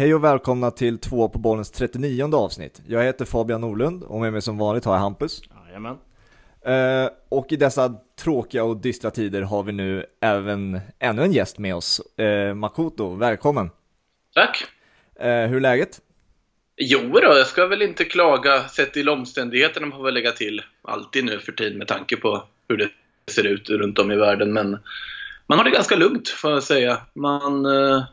Hej och välkomna till två på bollens 39 avsnitt. Jag heter Fabian Norlund och med mig som vanligt har jag Hampus. Jajamän. Eh, och i dessa tråkiga och dystra tider har vi nu även ännu en gäst med oss. Eh, Makoto, välkommen. Tack. Eh, hur är läget? Jo då, jag ska väl inte klaga sett till omständigheterna man får väl lägga till alltid nu för tiden med tanke på hur det ser ut runt om i världen. Men man har det ganska lugnt får jag säga. Man eh,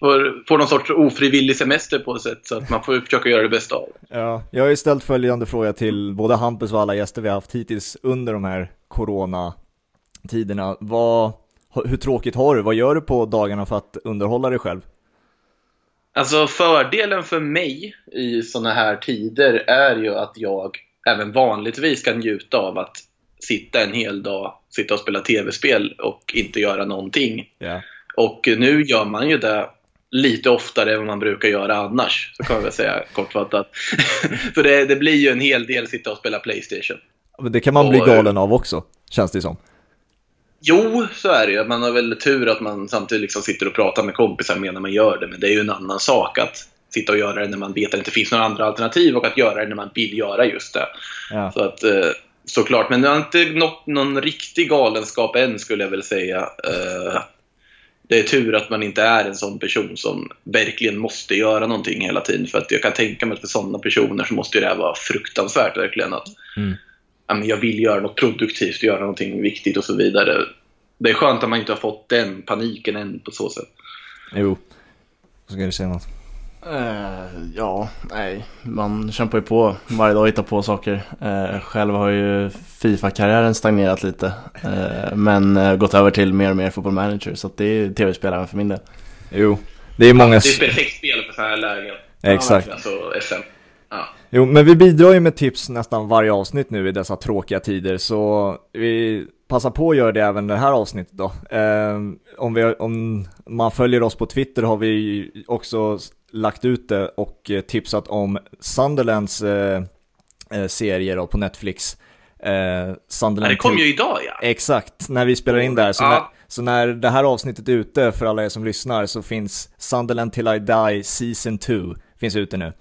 får, får någon sorts ofrivillig semester på sätt så att man får försöka göra det bästa av. Ja, jag har ju ställt följande fråga till både Hampus och alla gäster vi har haft hittills under de här coronatiderna. Vad, hur tråkigt har du? Vad gör du på dagarna för att underhålla dig själv? Alltså fördelen för mig i sådana här tider är ju att jag även vanligtvis kan njuta av att sitta en hel dag, sitta och spela tv-spel och inte göra någonting. Ja. Och nu gör man ju det lite oftare än vad man brukar göra annars, så kan jag väl säga kortfattat. För det, det blir ju en hel del sitta och spela Playstation. Det kan man bli Och- galen av också, känns det som. Jo, så är det ju. Man har väl tur att man samtidigt liksom sitter och pratar med kompisar medan man gör det. Men det är ju en annan sak att sitta och göra det när man vet att det inte finns några andra alternativ och att göra det när man vill göra just det. Ja. Så att, eh, såklart. Men det har inte nått någon riktig galenskap än skulle jag väl säga. Det är tur att man inte är en sån person som verkligen måste göra någonting hela tiden. För att jag kan tänka mig att för sådana personer så måste det här vara fruktansvärt verkligen. Att Mm. jag vill göra något produktivt, göra någonting viktigt och så vidare. Det är skönt att man inte har fått den paniken än på så sätt. Jo. Så ska du säga något. Eh, ja, nej. Man kämpar ju på varje dag och hittar på saker. Eh, själv har ju Fifa-karriären stagnerat lite. Eh, men gått över till mer och mer football manager. Så att det är tv-spelaren för min del. Jo. Det är många... Det är ett perfekt spel för sådana här lägen. Exakt. Alltså SM. Ja. Jo, men vi bidrar ju med tips nästan varje avsnitt nu i dessa tråkiga tider, så vi passar på att göra det även det här avsnittet då. Ehm, om, vi, om man följer oss på Twitter har vi också lagt ut det och eh, tipsat om Sunderlands eh, eh, serier då på Netflix. Eh, Sunderland det kom ju idag ja. Exakt, när vi spelar in där. Så, Ja. när, så när det här avsnittet är ute för alla er som lyssnar så finns Sunderland till I Die Season 2 finns ute nu.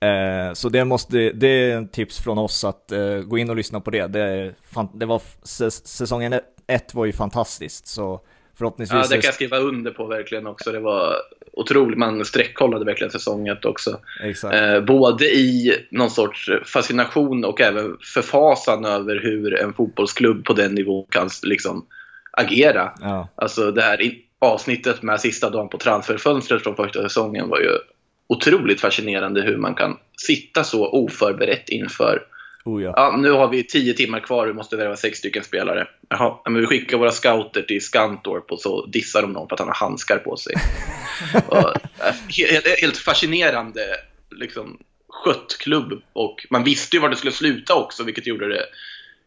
Eh, så det, måste, det är en tips från oss att eh, gå in och lyssna på det. Det, det var, säs- säsongen ett- var ju fantastiskt, så förhoppningsvis... Ja, det kan jag skriva under på verkligen också. Det var otroligt. Man sträckkollade verkligen säsong ett också. Eh, både i någon sorts fascination och även förfasan över hur en fotbollsklubb på den nivån kan liksom agera. Ja, Alltså det här avsnittet med sista dagen på transferfönstret från första säsongen var ju otroligt fascinerande hur man kan sitta så oförberett inför oh ja. Ja, nu har vi tio timmar kvar vi måste värva sex stycken spelare. Jaha, ja, men vi skickar våra scouter till Skantorp och så dissar de någon för att han har handskar på sig. och, äh, helt, helt fascinerande liksom, skött klubb. Och man visste ju var det skulle sluta också, vilket gjorde det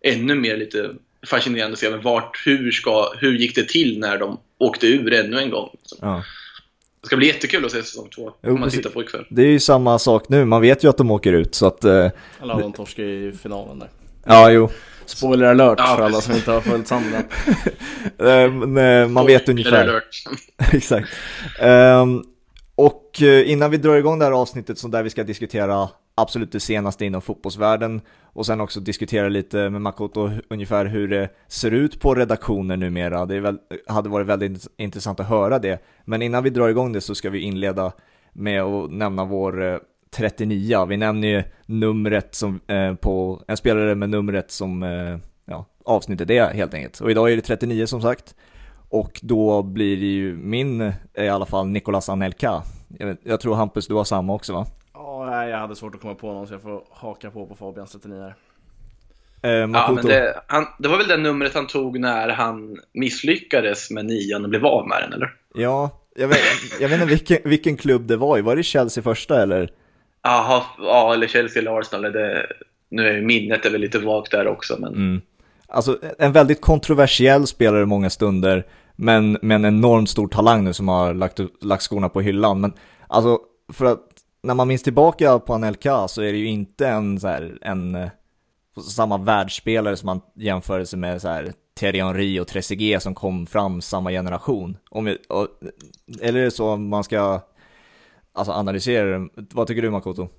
ännu mer lite fascinerande att se men vart, hur, ska, hur gick det till när de åkte ur ännu en gång. liksom. ja. Det ska bli jättekul att se säsong två, Jo, om man precis. tittar på ikväll. Det är ju samma sak nu, man vet ju att de åker ut så att... Eh, Alla de torskar i finalen där. ja, jo. Spoiler alert Ja, för alla som inte har följt Sunderland. Eh, men, man vet ungefär. Exakt. Ehm, och eh, innan vi drar igång det här avsnittet så där vi ska diskutera absolut det senaste inom fotbollsvärlden och sen också diskutera lite med Makoto ungefär hur det ser ut på redaktioner numera. Det väl, hade varit väldigt intressant att höra det. Men innan vi drar igång det så ska vi inleda med att nämna vår eh, 39. Vi nämner ju numret som, eh, på en spelare med numret som eh, ja, avsnittet är helt enkelt. Och idag är det 39 som sagt. Och då blir det ju min, eh, i alla fall, Nicolas Anelka. Jag, vet- jag tror Hampus, du har samma också va? Ja, nej, jag hade svårt att komma på någon så jag får haka på på Fabians 39 här. Eh, Ja, men det, han, det var väl det numret han tog när han misslyckades med nian och blev av med den, eller? Ja, jag vet, jag vet inte vilken, vilken klubb det var i. Var det Chelsea första eller? Jaha, ja, eller Chelsea eller Arsenal. Det, nu är minnet är väl lite vagt där också, men Mm. Alltså en väldigt kontroversiell spelare många stunder, men med en enormt stor talang nu som har lagt, lagt skorna på hyllan. Men alltså, för att när man minns tillbaka på Anelka så är det ju inte en så här, en samma världsspelare som man jämför sig med så här Thierry Henry och Trezeguet som kom fram samma generation. Om jag, och, eller är det så man ska alltså, analysera det. Vad tycker du Makoto?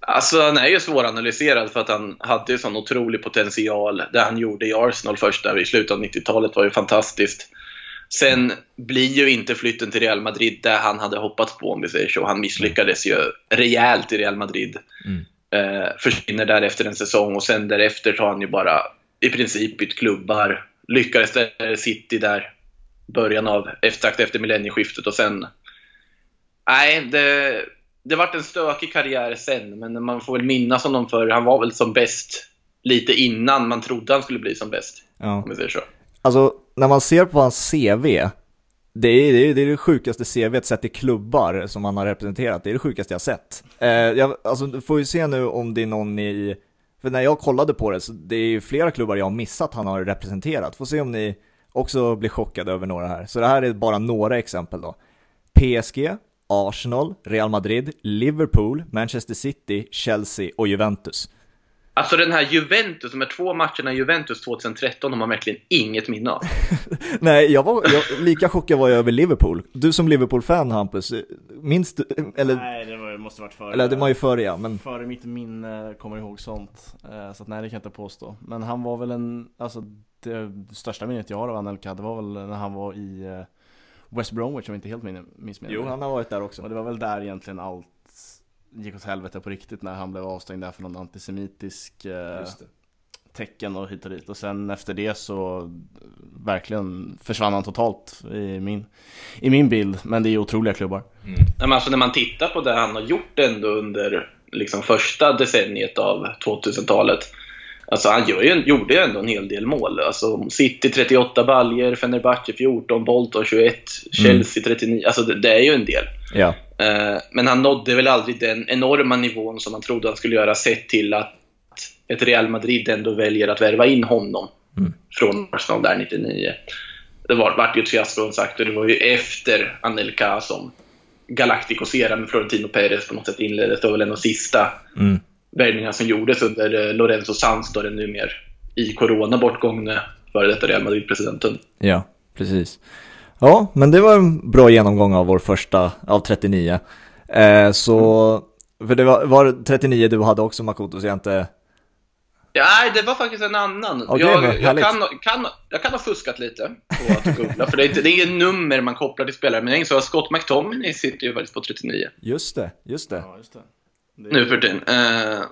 Alltså han är ju svåranalyserad för att han hade ju sån otrolig potential. Det han gjorde i Arsenal först där i slutet av 90-talet var ju fantastiskt. Sen blir ju inte flytten till Real Madrid där han hade hoppats på om vi säger så. Han misslyckades ju rejält i Real Madrid. Mm. Eh, försvinner där efter en säsong och sen därefter tar han ju bara i princip bytt klubbar. Lyckades där City där början av, strax efter millennieskiftet och sen... Nej, det, det vart en stökig karriär sen, men man får väl minnas honom för han var väl som bäst lite innan man trodde han skulle bli som bäst. Ja. Om vi säger så. Alltså, när man ser på hans CV, det är, det är, det är det sjukaste CVet sett i klubbar som han har representerat. Det är det sjukaste jag sett. Eh, jag, alltså, du får ju se nu om det är någon i... För när jag kollade på det, så det är ju flera klubbar jag har missat han har representerat. Får se om ni också blir chockade över några här. Så det här är bara några exempel då. PSG, Arsenal, Real Madrid, Liverpool, Manchester City, Chelsea och Juventus. Alltså den här Juventus, de här två matcherna i Juventus 2013 har man verkligen inget minne av. Nej, jag var, jag, lika chockad var jag över Liverpool. Du som Liverpool-fan Hampus, minns du, eller? Nej, det var, måste varit före. Eller det var ju före ja, men. Före mitt minne kommer ihåg sånt. Eh, så att nej, det kan jag inte påstå. Men han var väl en, alltså det största minnet jag har av Anelka, det var väl när han var i eh, West Bromwich om jag inte helt minns Jo, han har varit där också. Och det var väl där egentligen allt gick åt helvete på riktigt när han blev avstängd där för någon antisemitisk eh, tecken och hit och dit. Och sen efter det så verkligen försvann han totalt i min, i min bild. Men det är otroliga klubbar. Mm. Men alltså när man tittar på det han har gjort ändå under liksom första decenniet av 2000-talet Alltså han gör ju, gjorde ju ändå en hel del mål. Alltså City 38 baljer, Fenerbahce 14, Bolton 21, Chelsea 39. Alltså det, det är ju en del. Ja. Uh, men han nådde väl aldrig den enorma nivån som man trodde han skulle göra sett till att ett Real Madrid ändå väljer att värva in honom mm. från Arsenal där 99. Det var, vart ju ett fiasko som sagt och det var ju efter Anelka som Galacticos-era med Florentino Perez på något sätt inleddes. Det var väl en av de sista mm värvningar som gjordes under eh, Lorenzo Sanz, då den numera i corona bortgångne före detta Real Madrid-presidenten. Ja, precis. Ja, men det var en bra genomgång av vår första av 39. Eh, så, för det var, var 39 du hade också Makoto, så jag inte... Ja, nej, det var faktiskt en annan. Okay, jag, jag, kan, kan, jag kan ha fuskat lite på att googla, för det är, det är inget nummer man kopplar till spelare, men jag insåg att Scott McTominay sitter ju faktiskt på 39. Just det, just det. Ja, just det. Det... Nu för tiden. Eh,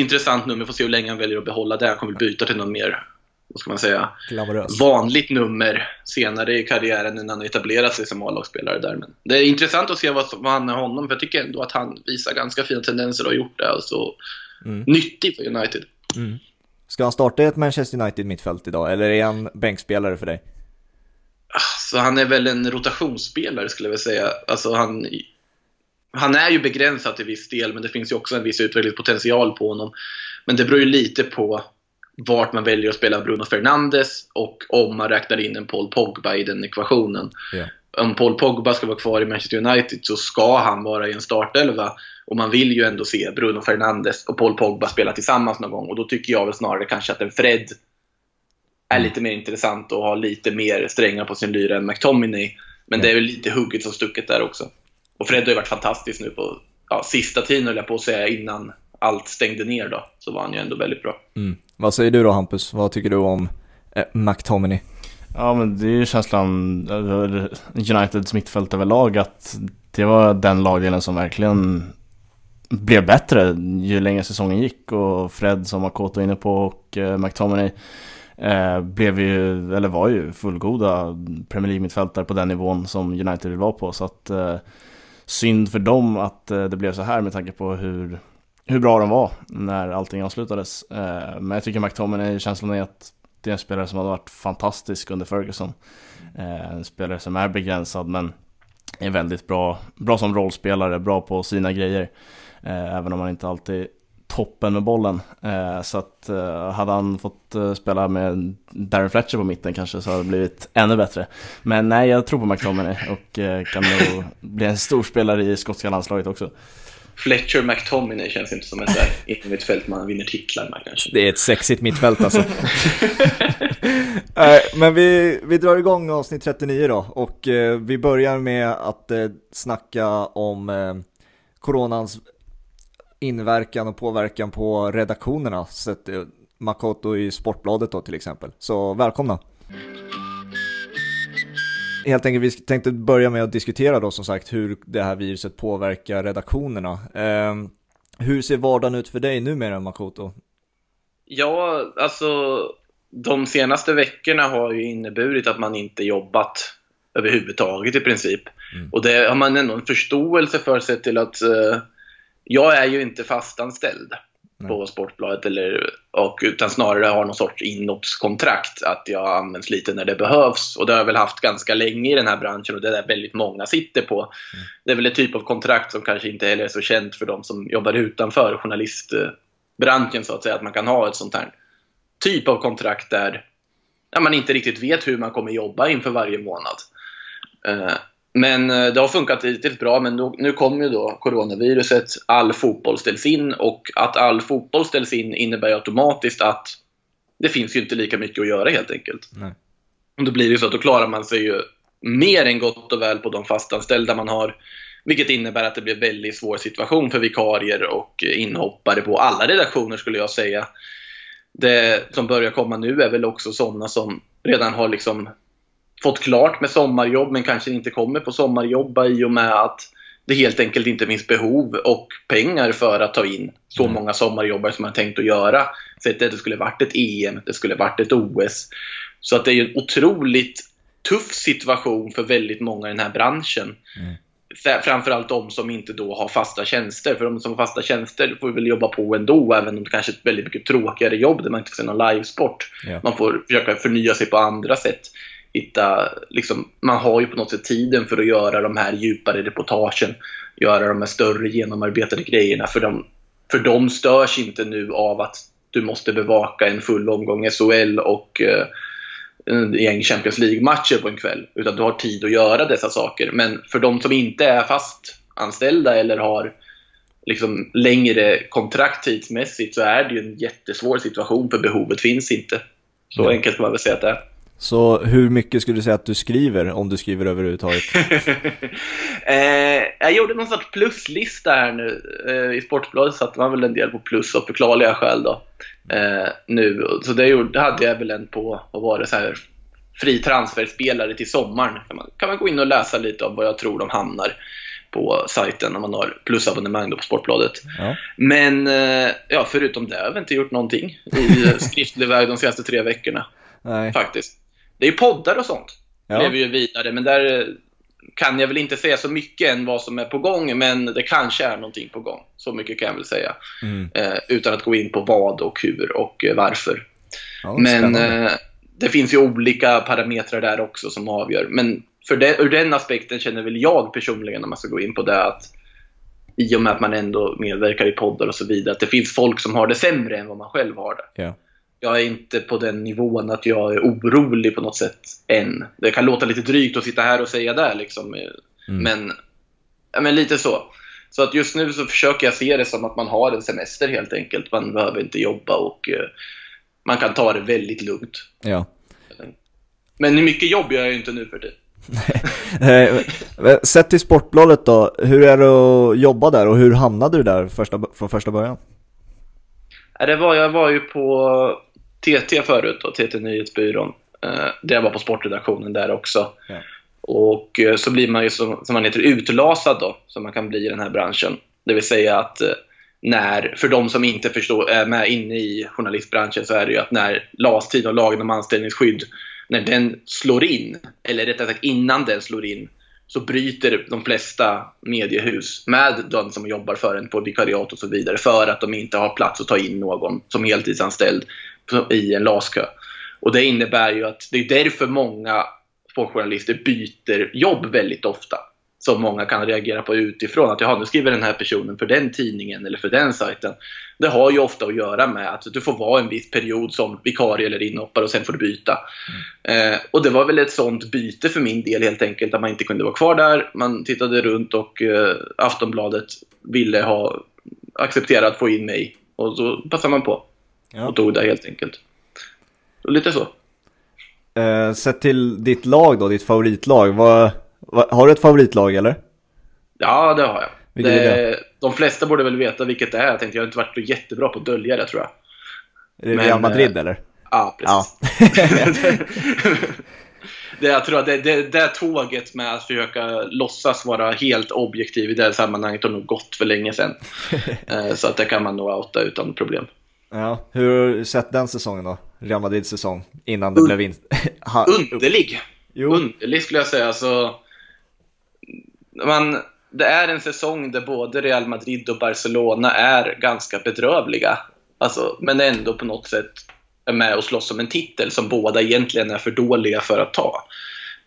intressant nummer, får se hur länge han väljer att behålla det. Han kommer byta till någon mer, vad ska man säga, Glamorös. vanligt nummer senare i karriären när han etablerat sig som A-lagsspelare där. Men det är intressant att se vad, vad han är honom, för jag tycker ändå att han visar ganska fina tendenser och har gjort det. Alltså, mm. Nyttig för United. Mm. Ska han starta i ett Manchester United mittfält idag, eller är han bänkspelare för dig? Så han är väl en rotationsspelare skulle jag vilja säga. Alltså han han är ju begränsad till viss del, men det finns ju också en viss utvecklingspotential på honom. Men det beror ju lite på vart man väljer att spela Bruno Fernandes och om man räknar in en Paul Pogba i den ekvationen. Yeah. Om Paul Pogba ska vara kvar i Manchester United så ska han vara i en startelva. Och man vill ju ändå se Bruno Fernandes och Paul Pogba spela tillsammans någon gång. Och då tycker jag väl snarare kanske att en Fred är lite mer intressant och har lite mer strängar på sin lyra än McTominay. Men yeah. det är väl lite hugget som stucket där också. Och Fred har ju varit fantastisk nu på ja, sista tiden, höll jag på att säga, innan allt stängde ner då. Så var han ju ändå väldigt bra. Mm. Vad säger du då Hampus? Vad tycker du om eh, McTominay? Ja men det är ju känslan, eh, Uniteds mittfält överlag, att det var den lagdelen som verkligen blev bättre ju längre säsongen gick och Fred som Makoto inne på och eh, McTominay eh, blev ju, eller var ju fullgoda Premier League-mittfältare på den nivån som United vill vara på så att eh, synd för dem att eh, det blev så här med tanke på hur, hur bra de var när allting avslutades. Eh, men jag tycker McTominay, känslan är att det är en spelare som har varit fantastisk under Ferguson. Eh, en spelare som är begränsad men är väldigt bra, bra som rollspelare, bra på sina grejer. Eh, även om han inte alltid toppen med bollen. Eh, så att eh, hade han fått eh, spela med Darren Fletcher på mitten kanske så hade det blivit ännu bättre. Men nej, jag tror på McTominay och eh, kan nog bli en stor spelare i skotska landslaget också. Fletcher McTominay känns inte som ett mittfält man vinner titlar med kanske. Det är ett sexigt mittfält alltså. Eh, men vi, vi drar igång avsnitt 39 då och eh, vi börjar med att eh, snacka om coronans inverkan och påverkan på redaktionerna. Makoto i Sportbladet då till exempel. Så välkomna! Helt enkelt, vi tänkte börja med att diskutera då som sagt hur det här viruset påverkar redaktionerna. Eh, hur ser vardagen ut för dig numera Makoto? Ja, alltså de senaste veckorna har ju inneburit att man inte jobbat överhuvudtaget i princip. Mm. Och det har man ändå en förståelse för sett till att eh, jag är ju inte fastanställd på Sportbladet eller, och, utan snarare har någon sorts inloppskontrakt att jag används lite när det behövs. Och det har jag väl haft ganska länge i den här branschen och det är där väldigt många sitter på. Mm. Det är väl ett typ av kontrakt som kanske inte heller är så känt för de som jobbar utanför journalistbranschen så att säga, att man kan ha ett sånt här typ av kontrakt där man inte riktigt vet hur man kommer jobba inför varje månad. Men eh, det har funkat riktigt bra, men nu kommer ju då coronaviruset, all fotboll ställs in och att all fotboll ställs in innebär automatiskt att det finns ju inte lika mycket att göra helt enkelt. Nej. Och då blir det så att då klarar man sig ju mer än gott och väl på de fastanställda man har. Vilket innebär att det blir en väldigt svår situation för vikarier och inhoppare på alla redaktioner skulle jag säga det som börjar komma nu är väl också sådana som redan har liksom fått klart med sommarjobb men kanske inte kommer på sommarjobb i och med att det helt enkelt inte finns behov och pengar för att ta in så mm. många sommarjobbare som man tänkt att göra. Så att det skulle varit ett EM, det skulle varit ett OS. Så att det är en otroligt tuff situation för väldigt många i den här branschen. Mm framförallt de som inte då har fasta tjänster. För de som har fasta tjänster får väl jobba på ändå, även om det kanske är ett väldigt mycket tråkigare jobb där man inte får se någon livesport. Ja. Man får försöka förnya sig på andra sätt. Hitta, liksom, man har ju på något sätt tiden för att göra de här djupare reportagen, göra de här större genomarbetade grejerna. För de, för de störs inte nu av att du måste bevaka en full omgång SHL och eh, en gäng Champions League-matcher på en kväll. Utan du har tid att göra dessa saker. Men för de som inte är fast anställda eller har liksom längre kontrakt tidsmässigt så är det ju en jättesvår situation för behovet finns inte. Så ja. enkelt kan man väl säga att det är. Så hur mycket skulle du säga att du skriver, om du skriver överhuvudtaget? eh, jag gjorde någon sorts pluslista här nu. Eh, I Sportbladet satte man väl en del på plus av förklarliga skäl då. Eh, nu. Så det, gjorde, hade jag väl en på, vad var det, så här, fri transferspelare till sommaren. Kan man, kan man gå in och läsa lite om vad jag tror de hamnar på sajten om man har plusabonnemang på Sportbladet. Ja. Men eh, ja, förutom det har jag inte gjort någonting i skriftlig väg de senaste tre veckorna. Nej. Faktiskt. Det är ju poddar och sånt. Ja. Lever ju vidare, men där kan jag väl inte säga så mycket än vad som är på gång, men det kanske är någonting på gång. Så mycket kan jag väl säga. Mm. Eh, utan att gå in på vad och hur och eh, varför. Ja, men eh, det finns ju olika parametrar där också som avgör. Men för det, ur den aspekten känner väl jag personligen, om man ska gå in på det, att i och med att man ändå medverkar i poddar och så vidare, att det finns folk som har det sämre än vad man själv har det. Ja jag är inte på den nivån att jag är orolig på något sätt än. Det kan låta lite drygt att sitta här och säga det, liksom. Mm. men, men lite så. Så att just nu så försöker jag se det som att man har en semester helt enkelt. Man behöver inte jobba och uh, man kan ta det väldigt lugnt. Ja. Men mycket jobb gör jag ju inte nu för tiden. Eh, sett till Sportbladet då, hur är det att jobba där och hur hamnade du där första, från första början? Det var, jag var ju på TT förut, då, TT Nyhetsbyrån. Eh, där jag var på sportredaktionen där också. Ja. Och eh, så blir man ju som, som man heter utlasad då, som man kan bli i den här branschen. Det vill säga att eh, när, för de som inte förstår, är med inne i journalistbranschen så är det ju att när LAS-tid och lagen om anställningsskydd, när den slår in, eller rättare sagt innan den slår in, så bryter de flesta mediehus med de som jobbar för en på vikariat och så vidare för att de inte har plats att ta in någon som heltidsanställd i en LAS-kö. Och det innebär ju att det är därför många sportjournalister byter jobb väldigt ofta. Som många kan reagera på utifrån. Att jaha, nu skriver den här personen för den tidningen eller för den sajten. Det har ju ofta att göra med att du får vara en viss period som vikarie eller inhoppare och sen får du byta. Mm. Eh, och det var väl ett sånt byte för min del helt enkelt. Att man inte kunde vara kvar där. Man tittade runt och eh, Aftonbladet ville ha acceptera att få in mig. Och så passade man på. Ja. Och tog det helt enkelt. Och lite så. Eh, sett till ditt lag då, ditt favoritlag, vad, vad, har du ett favoritlag eller? Ja, det har jag. Vilket är det? De flesta borde väl veta vilket det är. Jag tänkte jag har inte varit jättebra på att dölja det tror jag. Är det Men, Real Madrid eh, eller? Ja, Ja. precis. det, jag tror att det, det, det tåget med att försöka låtsas vara helt objektiv i det här sammanhanget har nog gått för länge sedan. Eh, Så att det kan man nog outa utan problem. Ja. Hur har du sett den säsongen då? Real Madrids säsong, innan det Un- blev in... ha, Underlig! jo, Underlig skulle jag säga. Alltså, man, det är en säsong där både Real Madrid och Barcelona är ganska bedrövliga. Alltså, men ändå på något sätt är med och slåss om en titel som båda egentligen är för dåliga för att ta.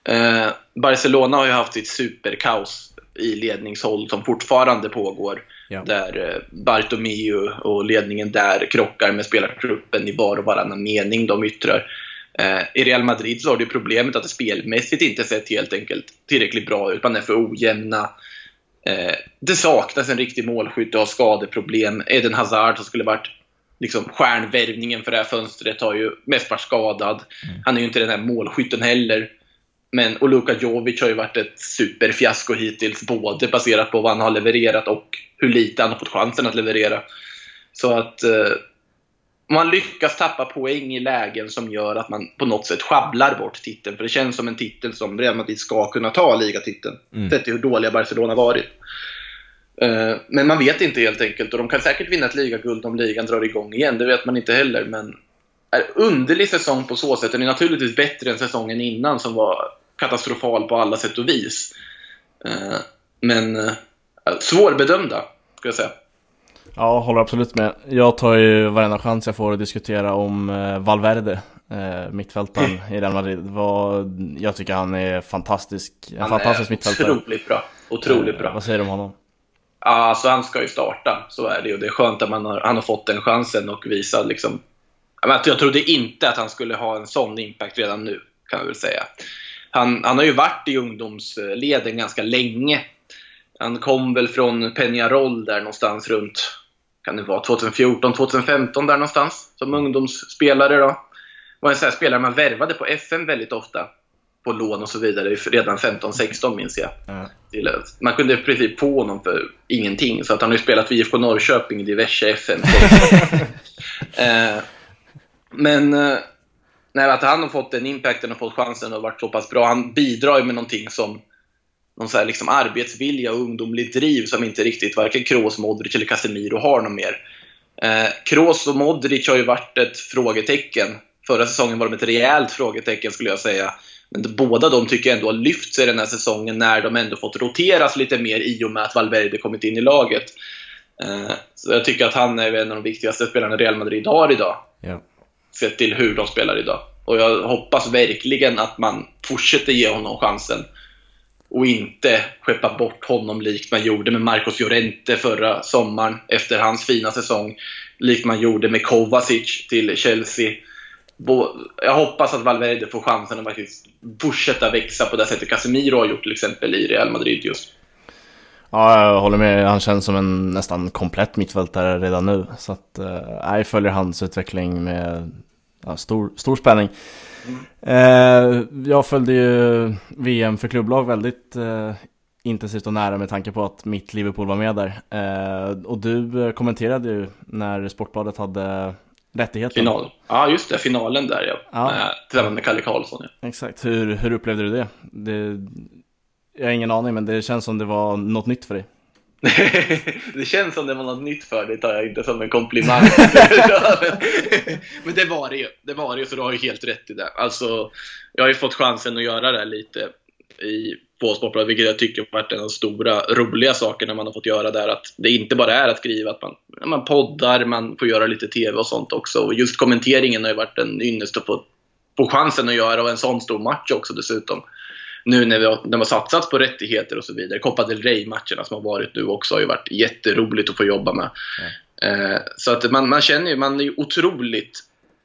Eh, Barcelona har ju haft sitt superkaos i ledningshåll som fortfarande pågår. Ja. Där eh, Bartomeu och ledningen där krockar med spelartruppen i var och varannan mening de yttrar. Eh, I Real Madrid så har du problemet att det spelmässigt inte sett helt enkelt tillräckligt bra ut. Man är för ojämna. Eh, det saknas en riktig målskytt och har skadeproblem. Eden Hazard som skulle varit liksom, stjärnvärvningen för det här fönstret har ju mest varit skadad. Han är ju inte den här målskytten heller. Men, och Luka Jovic har ju varit ett superfiasko hittills, både baserat på vad han har levererat och hur lite han har fått chansen att leverera. Så att eh, man lyckas tappa poäng i lägen som gör att man på något sätt sjabblar bort titeln. För det känns som en titel som Real Madrid ska kunna ta, ligatiteln. Mm. Sett till hur dåliga Barcelona varit. Eh, Men man vet inte helt enkelt. Och de kan säkert vinna ett ligaguld om ligan drar igång igen. Det vet man inte heller. Men är underlig säsong på så sätt. Den är naturligtvis bättre än säsongen innan som var katastrofal på alla sätt och vis. Eh, Men eh, svårbedömda, ska jag säga. Ja, håller absolut med. Jag tar ju varenda chans jag får att diskutera om eh, Valverde, eh, mittfältaren i Real Madrid. Jag tycker han är fantastisk, en Han fantastisk är mittfältare. otroligt bra. Otroligt Eh, bra. Vad säger du om honom? Ja, alltså han ska ju starta, så är det ju. Det är skönt att man har, han har fått den chansen och visat liksom... Jag trodde inte att han skulle ha en sån impact redan nu, kan jag väl säga. Han, han har ju varit i ungdomsleden ganska länge. Han kom väl från Peñarol där någonstans runt, kan det vara 2014, 2015 där någonstans, som ungdomsspelare då. Var en sån här spelare man värvade på FN väldigt ofta, på lån och så vidare, redan 15-16 minns jag Ja. till, man kunde i princip få honom för ingenting. Så att han har ju spelat för IFK Norrköping i diverse FN. eh, men eh, nej, att han har fått den impacten och fått chansen och varit så pass bra. Han bidrar ju med någonting som någon så här liksom arbetsvilja och ungdomligt driv som inte riktigt varken Kroos, Modric eller Casemiro har någon mer. Eh, Kroos och Modric har ju varit ett frågetecken. Förra säsongen var de ett rejält frågetecken skulle jag säga. Men båda de tycker jag ändå har lyft sig den här säsongen när de ändå fått roteras lite mer i och med att Valverde kommit in i laget. Eh, så jag tycker att han är en av de viktigaste spelarna Real Madrid har idag. Ja. Sett till hur de spelar idag. Och jag hoppas verkligen att man fortsätter ge honom chansen. Och inte skeppa bort honom likt man gjorde med Marcos Llorente förra sommaren efter hans fina säsong. Likt man gjorde med Kovacic till Chelsea. Jag hoppas att Valverde får chansen att faktiskt fortsätta växa på det sättet Casemiro har gjort till exempel i Real Madrid just. Ja, jag håller med. Han känns som en nästan komplett mittfältare redan nu. Så att, eh, jag följer hans utveckling med ja, stor, stor spänning. Eh, jag följde ju VM för klubblag väldigt eh, intensivt och nära med tanke på att mitt Liverpool var med där. Eh, och du kommenterade ju när Sportbladet hade rättigheten. Final. Ja, just det. Finalen där ja. Ja. Tillsammans med Kalle Karlsson. Ja. Exakt. Hur, hur upplevde du det? det? Jag har ingen aning, men det känns som det var något nytt för dig. det känns som det var något nytt för dig, tar jag inte som en komplimang. Men det var det ju. Det var det ju, så du har ju helt rätt i det. Alltså, jag har ju fått chansen att göra det här lite i på Sportbladet, vilket jag tycker har varit en av de stora, roliga sakerna man har fått göra där. Att det inte bara är att skriva, att man, man poddar, man får göra lite TV och sånt också. Och just kommenteringen har ju varit en ynnest att få, få chansen att göra och en sån stor match också dessutom nu när vi har, när man satsat på rättigheter och så vidare. Copa del Rey-matcherna som har varit nu också har ju varit jätteroligt att få jobba med. Eh, så att man, man känner ju, man är ju otroligt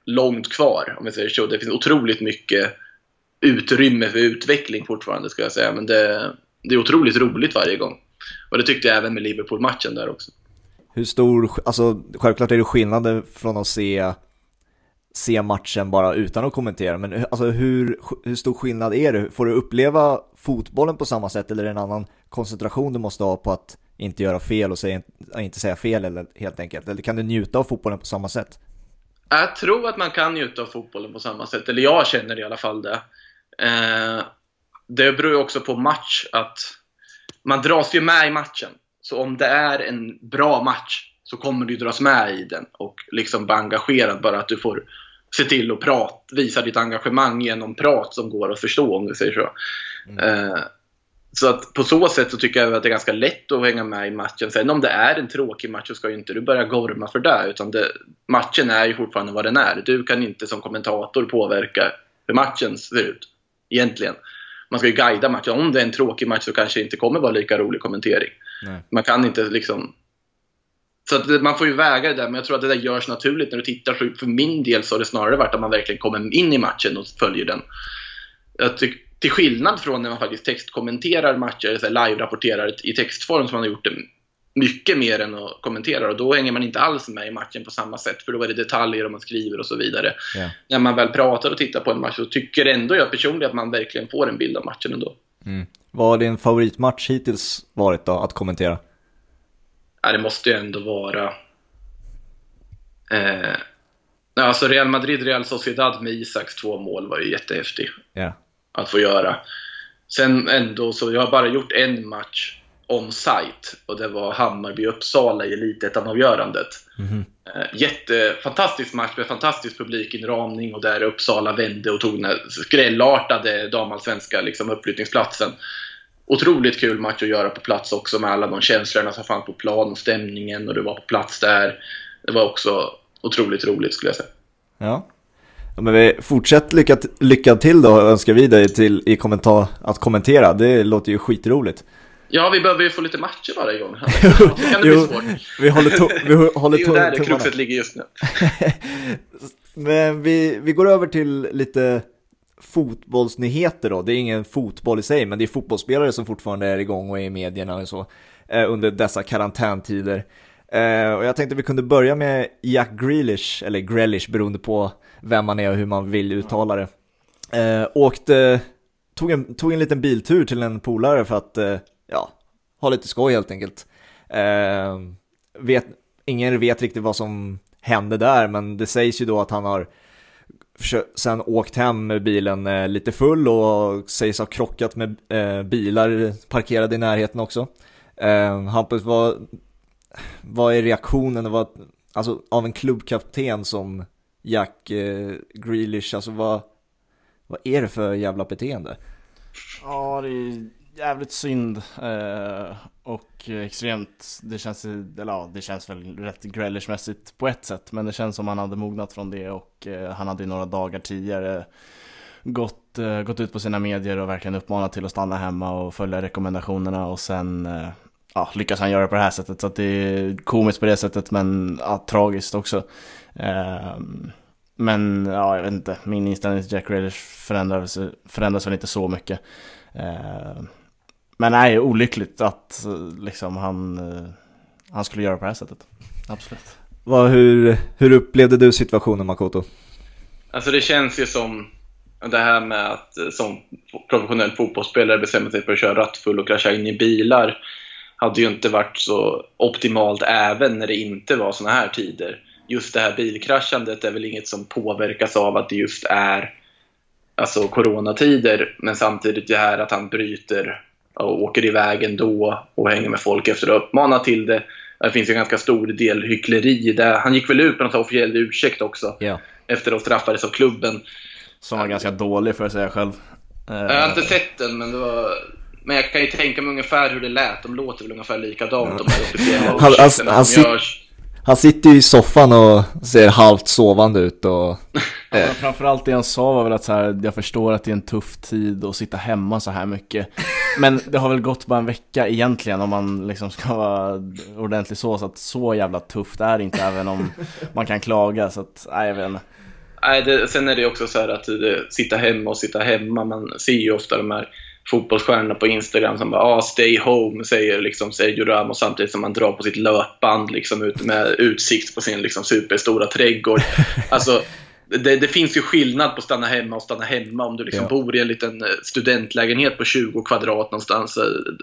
långt kvar om vi säger så. Det finns otroligt mycket utrymme för utveckling fortfarande ska jag säga. Men det, det är otroligt roligt varje gång. Och det tyckte jag även med Liverpool-matchen där också. Hur stor, alltså självklart är det skillnader från att se se matchen bara utan att kommentera. Men alltså, hur, hur stor skillnad är det? Får du uppleva fotbollen på samma sätt eller är det en annan koncentration du måste ha på att inte göra fel och säga, inte säga fel eller, helt enkelt? Eller kan du njuta av fotbollen på samma sätt? Jag tror att man kan njuta av fotbollen på samma sätt, eller jag känner i alla fall det. Eh, det beror ju också på match, att man dras ju med i matchen. Så om det är en bra match så kommer du dras med i den och liksom vara engagerad. Bara att du får se till att prata, visa ditt engagemang genom prat som går att förstå om du säger så. Mm. Eh, så att på så sätt så tycker jag att det är ganska lätt att hänga med i matchen. Sen om det är en tråkig match så ska ju inte du börja gorma för det. Utan det, matchen är ju fortfarande vad den är. Du kan inte som kommentator påverka hur matchen ser ut. Egentligen. Man ska ju guida matchen. Om det är en tråkig match så kanske det inte kommer vara lika rolig kommentering. Nej. Man kan inte liksom... Så att man får ju väga det där, men jag tror att det där görs naturligt när du tittar. För min del så har det snarare varit att man verkligen kommer in i matchen och följer den. Jag tycker till skillnad från när man faktiskt textkommenterar matcher, eller live-rapporterar i textform som man har gjort det mycket mer än att kommentera och då hänger man inte alls med i matchen på samma sätt för då är det detaljer och man skriver och så vidare. Yeah. När man väl pratar och tittar på en match så tycker ändå jag personligen att man verkligen får en bild av matchen ändå. Mm. Vad har din favoritmatch hittills varit då, att kommentera? Ja, det måste ju ändå vara... Eh... Alltså Real Madrid, Real Sociedad med Isaks två mål var ju jättehäftig. Yeah att få göra. Sen ändå så, jag har bara gjort en match on-site och det var Hammarby-Uppsala i Elitettan-avgörandet. Mm. Jättefantastisk match med fantastisk publikinramning och där Uppsala vände och tog den skrällartade damallsvenska liksom, uppflyttningsplatsen. Otroligt kul match att göra på plats också med alla de känslorna som fanns på plan och stämningen och du var på plats där. Det var också otroligt roligt skulle jag säga. Ja, men vi fortsätt lycka, lycka till då önskar vi dig till i kommentar, att kommentera. Det låter ju skitroligt. Ja, vi behöver ju få lite matcher bara igång. Det kan det bli svårt. Vi håller, to vi håller Det är ju där kruxet ligger just nu. men vi, vi går över till lite fotbollsnyheter då. Det är ingen fotboll i sig, men det är fotbollsspelare som fortfarande är igång och är i medierna och så eh, under dessa karantäntider. Eh, och jag tänkte vi kunde börja med Jack Grealish, eller Grealish beroende på vem man är och hur man vill uttala det. Eh, åkte, tog en, tog en liten biltur till en polare för att, eh, ja, ha lite skoj helt enkelt. Eh, vet, ingen vet riktigt vad som hände där, men det sägs ju då att han har sen åkt hem med bilen eh, lite full och sägs ha krockat med eh, bilar parkerade i närheten också. Eh, Hampus, vad, vad är reaktionen vad, alltså, av en klubbkapten som Jack Grealish, alltså vad, vad är det för jävla beteende? Ja, det är jävligt synd eh, och extremt, det känns, eller ja, det känns väl rätt grellishmässigt på ett sätt, men det känns som han hade mognat från det och eh, han hade ju några dagar tidigare gått, eh, gått ut på sina medier och verkligen uppmanat till att stanna hemma och följa rekommendationerna och sen eh, ja, lyckas han göra det på det här sättet. Så att det är komiskt på det sättet men ja, tragiskt också. Eh, men ja, jag vet inte, min inställning till Jack Grealish förändras, förändras väl inte så mycket. Uh, men nej, olyckligt att liksom han, han skulle göra på det här sättet. Absolut. Vad, hur, hur upplevde du situationen Makoto? Alltså det känns ju som det här med att som professionell fotbollsspelare bestämma sig för att köra rattfull och krascha in i bilar hade ju inte varit så optimalt även när det inte var såna här tider. Just det här bilkraschandet är väl inget som påverkas av att det just är alltså coronatider, men samtidigt det här att han bryter och åker iväg ändå och hänger med folk efter att ha uppmanat till det. Det finns en ganska stor del hyckleri där. Han gick väl ut med någon officiell ursäkt också yeah. efter att straffades av klubben. Som var ganska dålig för att säga själv. Jag har inte sett den, men det var men jag kan ju tänka mig ungefär hur det lät. De låter väl ungefär likadant, de här officiella han, han, han, sit, han sitter ju i soffan och ser halvt sovande ut och... Eh. Framförallt det han sa var väl att så här, jag förstår att det är en tuff tid att sitta hemma så här mycket. Men det har väl gått bara en vecka egentligen om man liksom ska vara ordentligt så. Så att så jävla tufft är det inte även om man kan klaga. Så att, nej jag vet inte. Nej, det, sen är det också så här att det, sitta hemma och sitta hemma. Man ser ju ofta de här fotbollsstjärnor på Instagram som bara ah, “stay home” säger liksom Sergio Ramos samtidigt som han drar på sitt löpband liksom ut med utsikt på sin liksom superstora trädgård. Alltså, det, det, finns ju skillnad på att stanna hemma och stanna hemma. Om du liksom ja. bor i en liten eh, studentlägenhet på 20 kvadrat någonstans,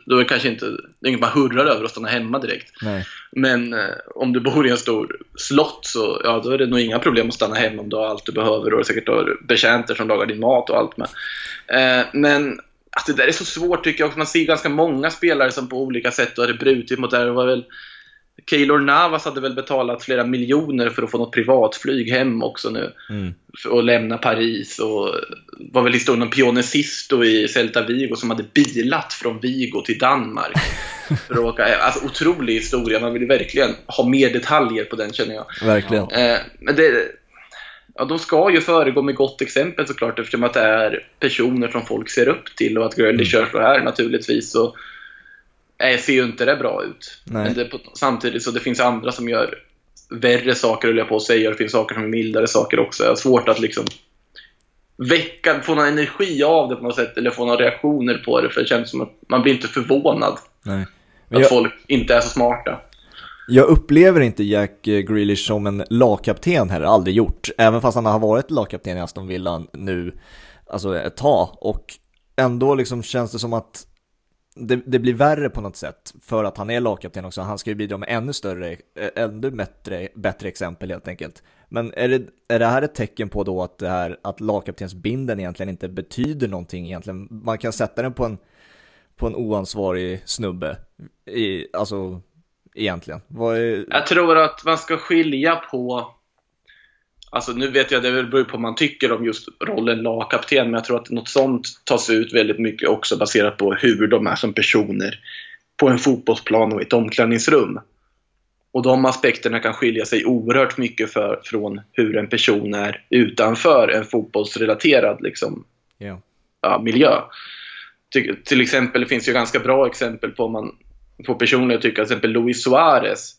då är det kanske inte, det är inget man hurrar över att stanna hemma direkt. Nej. Men eh, om du bor i en stor slott så ja, då är det nog inga problem att stanna hemma om du har allt du behöver och säkert har betjänter som lagar din mat och allt med. Eh, men att det där är så svårt tycker jag. Man ser ganska många spelare som på olika sätt har brutit mot det här. Det var väl Keylor Navas hade väl betalat flera miljoner för att få något privatflyg hem också nu. Mm. Att lämna Paris och var väl historien om Pione Sisto i Celta Vigo som hade bilat från Vigo till Danmark. för att åka, alltså otrolig historia, man vill verkligen ha mer detaljer på den känner jag. Verkligen. Eh, men det, ja, de ska ju föregå med gott exempel såklart eftersom att det är personer som folk ser upp till och att Grealish mm. kör så här naturligtvis. Och, nej, ser ju inte det bra ut. Nej. Men det, samtidigt så det finns andra som gör värre saker, höll jag på att säga. Det finns saker som är mildare saker också. Jag har svårt att liksom väcka, få någon energi av det på något sätt, eller få några reaktioner på det, för det känns som att man blir inte förvånad. Nej. att jag... folk inte är så smarta. Jag upplever inte Jack Grealish som en lagkapten heller, aldrig gjort. Även fast han har varit lagkapten i Aston Villa nu, alltså ett tag. Och ändå liksom känns det som att det, det, blir värre på något sätt för att han är lagkapten också. Han ska ju bidra med ännu större, eh, ännu bättre, bättre exempel helt enkelt. Men är det, är det här ett tecken på då att, det här, att lagkaptensbinden egentligen inte betyder någonting egentligen? Man kan sätta den på en, på en oansvarig snubbe, i, alltså egentligen. Är... Jag tror att man ska skilja på Alltså nu vet jag, det beror på vad man tycker om just rollen lagkapten, men jag tror att något sånt tas ut väldigt mycket också baserat på hur de är som personer på en fotbollsplan och i ett omklädningsrum. Och de aspekterna kan skilja sig oerhört mycket för, från hur en person är utanför en fotbollsrelaterad liksom, yeah. ja, miljö. Till, till exempel, det finns ju ganska bra exempel på, man, på personer jag tycker, till exempel Luis Suarez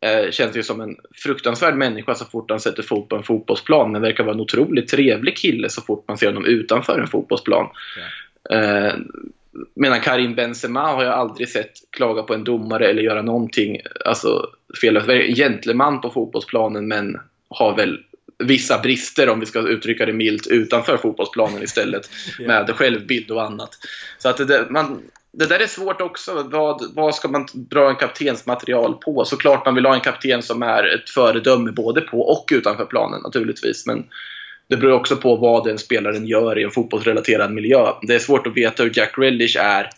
eh, känns ju som en fruktansvärd människa så fort han sätter fot på en fotbollsplan, men verkar vara en otroligt trevlig kille så fort man ser honom utanför en fotbollsplan. Yeah. Eh, medan Karim Benzema har jag aldrig sett klaga på en domare eller göra någonting alltså, fel. Gentleman på fotbollsplanen men har väl vissa brister om vi ska uttrycka det milt utanför fotbollsplanen istället yeah. med självbild och annat. Så att det, man, det där är svårt också. Vad, vad ska man dra en kaptensmaterial på? Såklart man vill ha en kapten som är ett föredöme både på och utanför planen naturligtvis. Men det beror också på vad den spelaren gör i en fotbollsrelaterad miljö. Det är svårt att veta hur Jack Relish är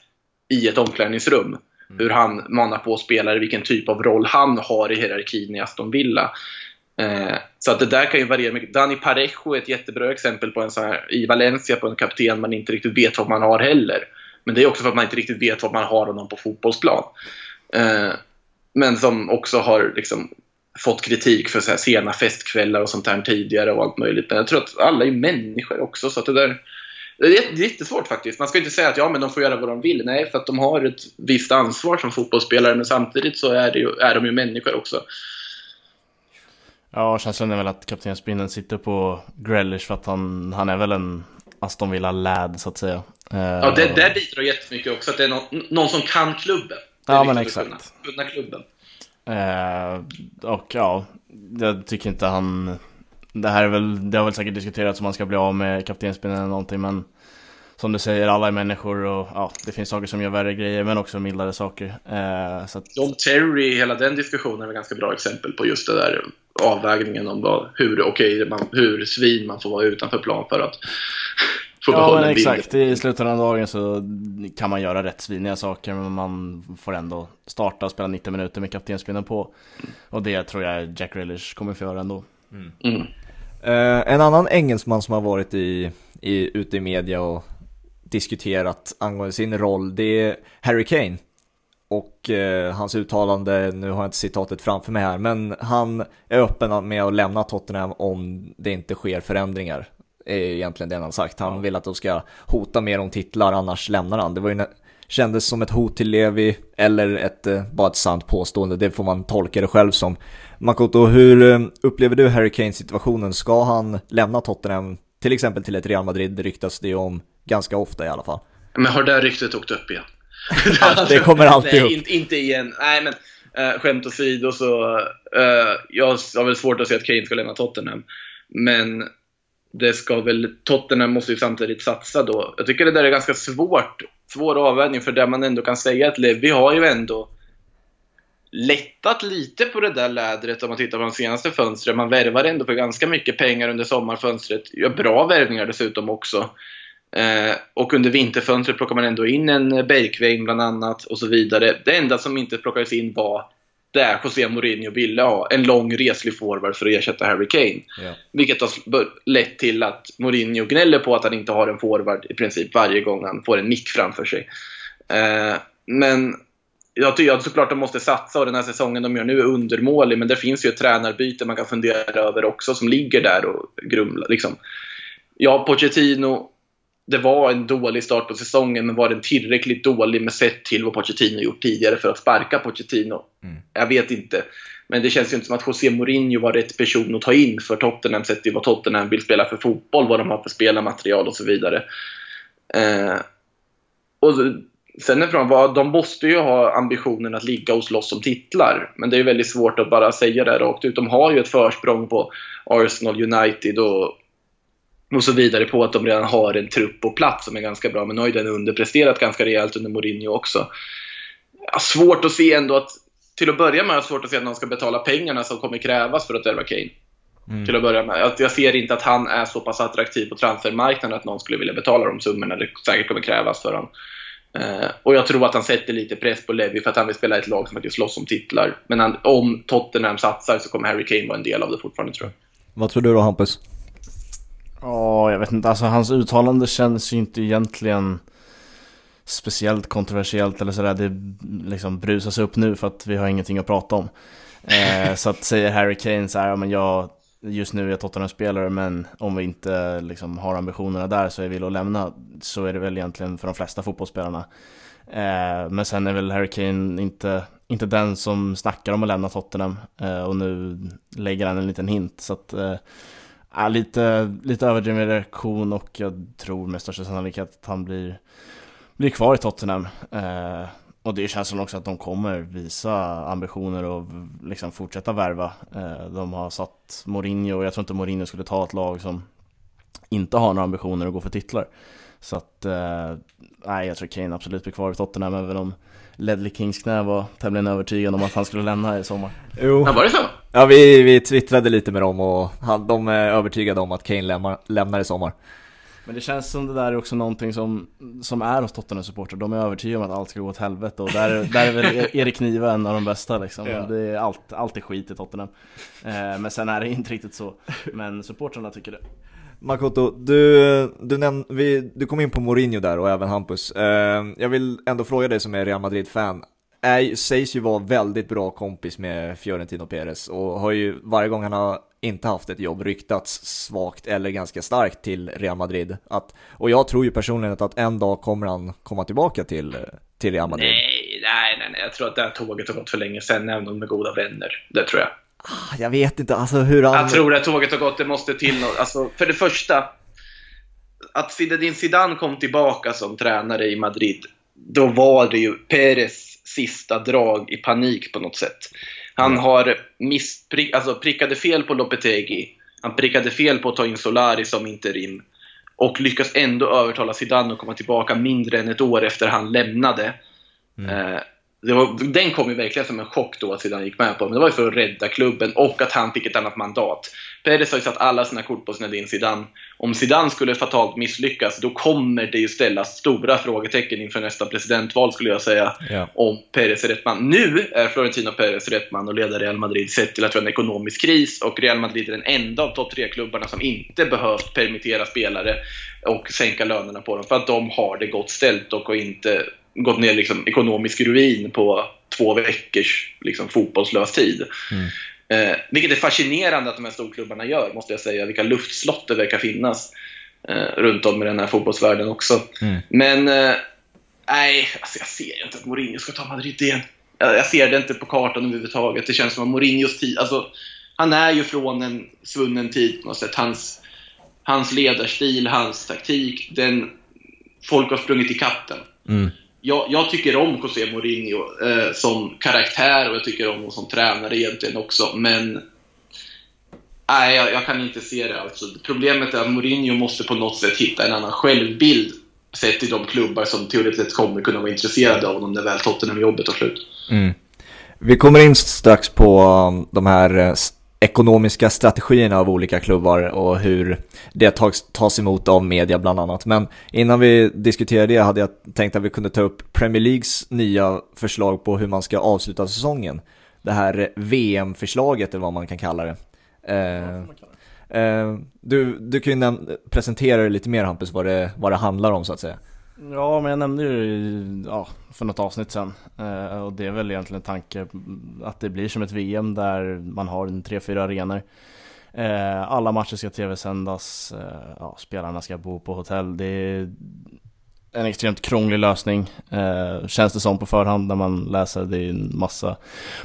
i ett omklädningsrum. Mm. Hur han manar på spelare, vilken typ av roll han har i hierarkin i Aston Villa. Eh, så att det där kan ju variera mycket. Dani Parejo är ett jättebra exempel på en sån här, i Valencia på en kapten man inte riktigt vet vad man har heller. Men det är också för att man inte riktigt vet vad man har honom på fotbollsplan. Eh, men som också har liksom fått kritik för så här sena festkvällar och sånt här tidigare och allt möjligt. Men jag tror att alla är människor också, så att det där det är jättesvårt faktiskt. Man ska inte säga att ja, men de får göra vad de vill. Nej, för att de har ett visst ansvar som fotbollsspelare, men samtidigt så är, det ju, är de ju människor också. Ja, känslan är väl att kaptensbindeln sitter på Grealish för att han, han är väl en Aston Villa-lad så att säga. Ja, det, eh, där bidrar jättemycket också, att det är någon, någon som kan klubben. Ja, men exakt. Kunna, kunna klubben. Eh, och ja, jag tycker inte han... Det här är väl, det har väl säkert diskuterats om man ska bli av med kaptensbindeln eller någonting, men som du säger, alla är människor och ja, det finns saker som gör värre grejer men också mildare saker. Eh, att... John Terry, hela den diskussionen är ett ganska bra exempel på just det där avvägningen om vad, hur, okay, man, hur svin man får vara utanför plan för att få ja, men exakt. I slutet av dagen så kan man göra rätt sviniga saker men man får ändå starta och spela 90 minuter med kaptensbindeln på. Och det tror jag Jack Grealish kommer få göra ändå. Mm. Mm. Uh, en annan engelsman som har varit i, i, ute i media och diskuterat angående sin roll, det är Harry Kane. Och eh, hans uttalande, nu har jag inte citatet framför mig här, men han är öppen med att lämna Tottenham om det inte sker förändringar. Är egentligen det han har sagt. Han vill att de ska hota mer om titlar, annars lämnar han. Det var ju kändes som ett hot till Levi eller ett, eh, bara ett sant påstående. Det får man tolka det själv som. Makoto, hur eh, upplever du Harry Kane situationen? Ska han lämna Tottenham, till exempel till ett Real Madrid, det ryktas det om ganska ofta i alla fall. Men har det ryktet åkt upp igen? Det kommer alltid Nej, upp. Inte, inte igen. Nej, men äh, skämt åsido så, äh, jag har väl svårt att se att Kane ska lämna Tottenham. Men det ska väl, Tottenham måste ju samtidigt satsa då. Jag tycker det där är ganska svårt, svår avvägning för där man ändå kan säga att Levi har ju ändå lättat lite på det där lädret om man tittar på de senaste fönstren. Man värvar ändå för ganska mycket pengar under sommarfönstret. Gör bra värvningar dessutom också. Eh, och under vinterfönstret plockar man ändå in en Bergving bland annat och så vidare. Det enda som inte plockades in var det José Mourinho ville ha. En lång reslig forward för att ersätta Harry Kane. Ja. Vilket har lett till att Mourinho gnäller på att han inte har en forward i princip varje gång han får en nick framför sig. Eh, men jag tycker att såklart de måste satsa och den här säsongen de gör nu är undermålig. Men det finns ju ett tränarbyte man kan fundera över också som ligger där och grumlar. Liksom. Ja, Pochettino det var en dålig start på säsongen, men var den tillräckligt dålig med sett till vad Pochettino gjort tidigare för att sparka Pochettino? Mm. Jag vet inte. Men det känns ju inte som att José Mourinho var rätt person att ta in för Tottenham, sett till vad Tottenham vill spela för fotboll, vad de har för spelarmaterial och så vidare. Eh, och sen är frågan, de måste ju ha ambitionen att ligga och slåss om titlar. Men det är väldigt svårt att bara säga det rakt ut. De har ju ett försprång på Arsenal, United och och så vidare på att de redan har en trupp på plats som är ganska bra. Men nu har ju den underpresterat ganska rejält under Mourinho också. Ja, svårt att se ändå att, till att börja med, svårt att se att någon ska betala pengarna som kommer krävas för att värva Kane. Mm. Till att börja med. Jag, jag ser inte att han är så pass attraktiv på transfermarknaden att någon skulle vilja betala de summorna det säkert kommer krävas för honom. Uh, och jag tror att han sätter lite press på Levi för att han vill spela ett lag som faktiskt slåss om titlar. Men han, om Tottenham satsar så kommer Harry Kane vara en del av det fortfarande tror jag. Vad tror du då Hampus? Ja, jag vet inte. Alltså hans uttalande känns ju inte egentligen speciellt kontroversiellt eller sådär. Det liksom brusas upp nu för att vi har ingenting att prata om. Eh, så att säger Harry Kane så här, ja men jag just nu är jag Tottenham-spelare men om vi inte liksom har ambitionerna där så är vi att lämna. Så är det väl egentligen för de flesta fotbollsspelarna. Eh, men sen är väl Harry Kane inte, inte den som snackar om att lämna Tottenham eh, och nu lägger han en liten hint. Så att eh, Ja, lite, lite överdriven reaktion och jag tror med största sannolikhet att han blir, blir kvar i Tottenham. Eh, och det känns som också att de kommer visa ambitioner och liksom fortsätta värva. Eh, de har satt Mourinho och jag tror inte Mourinho skulle ta ett lag som inte har några ambitioner att gå för titlar. Så att, eh, nej jag tror Kane absolut blir kvar i Tottenham även om Ledley Kings knä var tämligen övertygad om att han skulle lämna i sommar. Jo. Ja, var det så? Ja, vi, vi twittrade lite med dem och han, de är övertygade om att Kane lämnar, lämnar i sommar. Men det känns som det där är också någonting som, som är hos Tottenham supporter De är övertygade om att allt ska gå åt helvete och där, där är väl Erik Niva en av de bästa liksom. Ja. Det är allt, allt är skit i Tottenham. Eh, men sen är det inte riktigt så. Men supportrarna tycker det. Makoto, du, du, näm- vi, du kom in på Mourinho där och även Hampus. Eh, jag vill ändå fråga dig som är Real Madrid-fan. Är, sägs ju vara väldigt bra kompis med Fiorentino Perez och har ju varje gång han har inte haft ett jobb ryktats svagt eller ganska starkt till Real Madrid. Att, och jag tror ju personligen att en dag kommer han komma tillbaka till, till Real Madrid. Nej, nej, nej, nej. jag tror att det här tåget har gått för länge sedan, även om de är goda vänner. Det tror jag. Ah, jag vet inte, alltså hur han... Jag tror att tåget har gått, det måste till något. Alltså, för det första, att Zinedine Zidane kom tillbaka som tränare i Madrid, då var det ju Perez sista drag i panik på något sätt. Han mm. har missprick, alltså prickade fel på Lopetegi, han prickade fel på att ta in Solari som interim och lyckas ändå övertala Zidane att komma tillbaka mindre än ett år efter han lämnade. Mm. Eh, var, den kom ju verkligen som en chock då att Zidane gick med på, men det var ju för att rädda klubben och att han fick ett annat mandat. Perez har ju satt alla sina kort på Zinedine Zidane. Om Zidane skulle fatalt misslyckas, då kommer det ju ställas stora frågetecken inför nästa presidentval skulle jag säga, ja. om Perez är rätt man. Nu är Florentino Perez rätt man att leda Real Madrid sett till att vi har en ekonomisk kris och Real Madrid är den enda av topp tre klubbarna som inte behövt permittera spelare och sänka lönerna på dem för att de har det gott ställt och inte gått ner liksom ekonomisk ruin på två veckors liksom, fotbollslös tid. Mm. Eh, vilket är fascinerande att de här storklubbarna gör, måste jag säga. Vilka luftslott det verkar finnas eh, runt om i den här fotbollsvärlden också. Mm. Men eh, nej, alltså jag ser ju inte att Mourinho ska ta Madrid igen. Jag, jag ser det inte på kartan överhuvudtaget. Det känns som att Mourinhos tid, alltså, han är ju från en svunnen tid på något sätt. Hans, hans ledarstil, hans taktik, den, folk har sprungit i kappen. Mm jag, jag, tycker om José Mourinho eh, som karaktär och jag tycker om honom som tränare egentligen också, men Nej, jag, jag, kan inte se det. Alltså. Problemet är att Mourinho måste på något sätt hitta en annan självbild sett i de klubbar som teoretiskt sett kommer kunna vara intresserade av honom när väl Tottenham-jobbet tar slut. Mm. Vi kommer in strax på um, de här eh, ekonomiska strategierna av olika klubbar och hur det tas, tas emot av media bland annat. Men innan vi diskuterar det hade jag tänkt att vi kunde ta upp Premier Leagues nya förslag på hur man ska avsluta säsongen. Det här VM-förslaget eller vad man kan kalla det. Eh, eh, du, du kan ju presentera det lite mer Hampus, vad det, vad det handlar om så att säga. Ja, men jag nämnde ju ja, för något avsnitt sen eh, och det är väl egentligen en tanke att det blir som ett VM där man har en tre, fyra arenor. Eh, alla matcher ska tv-sändas, eh, ja, spelarna ska bo på hotell. Det är en extremt krånglig lösning, eh, känns det som på förhand när man läser. Det är en massa,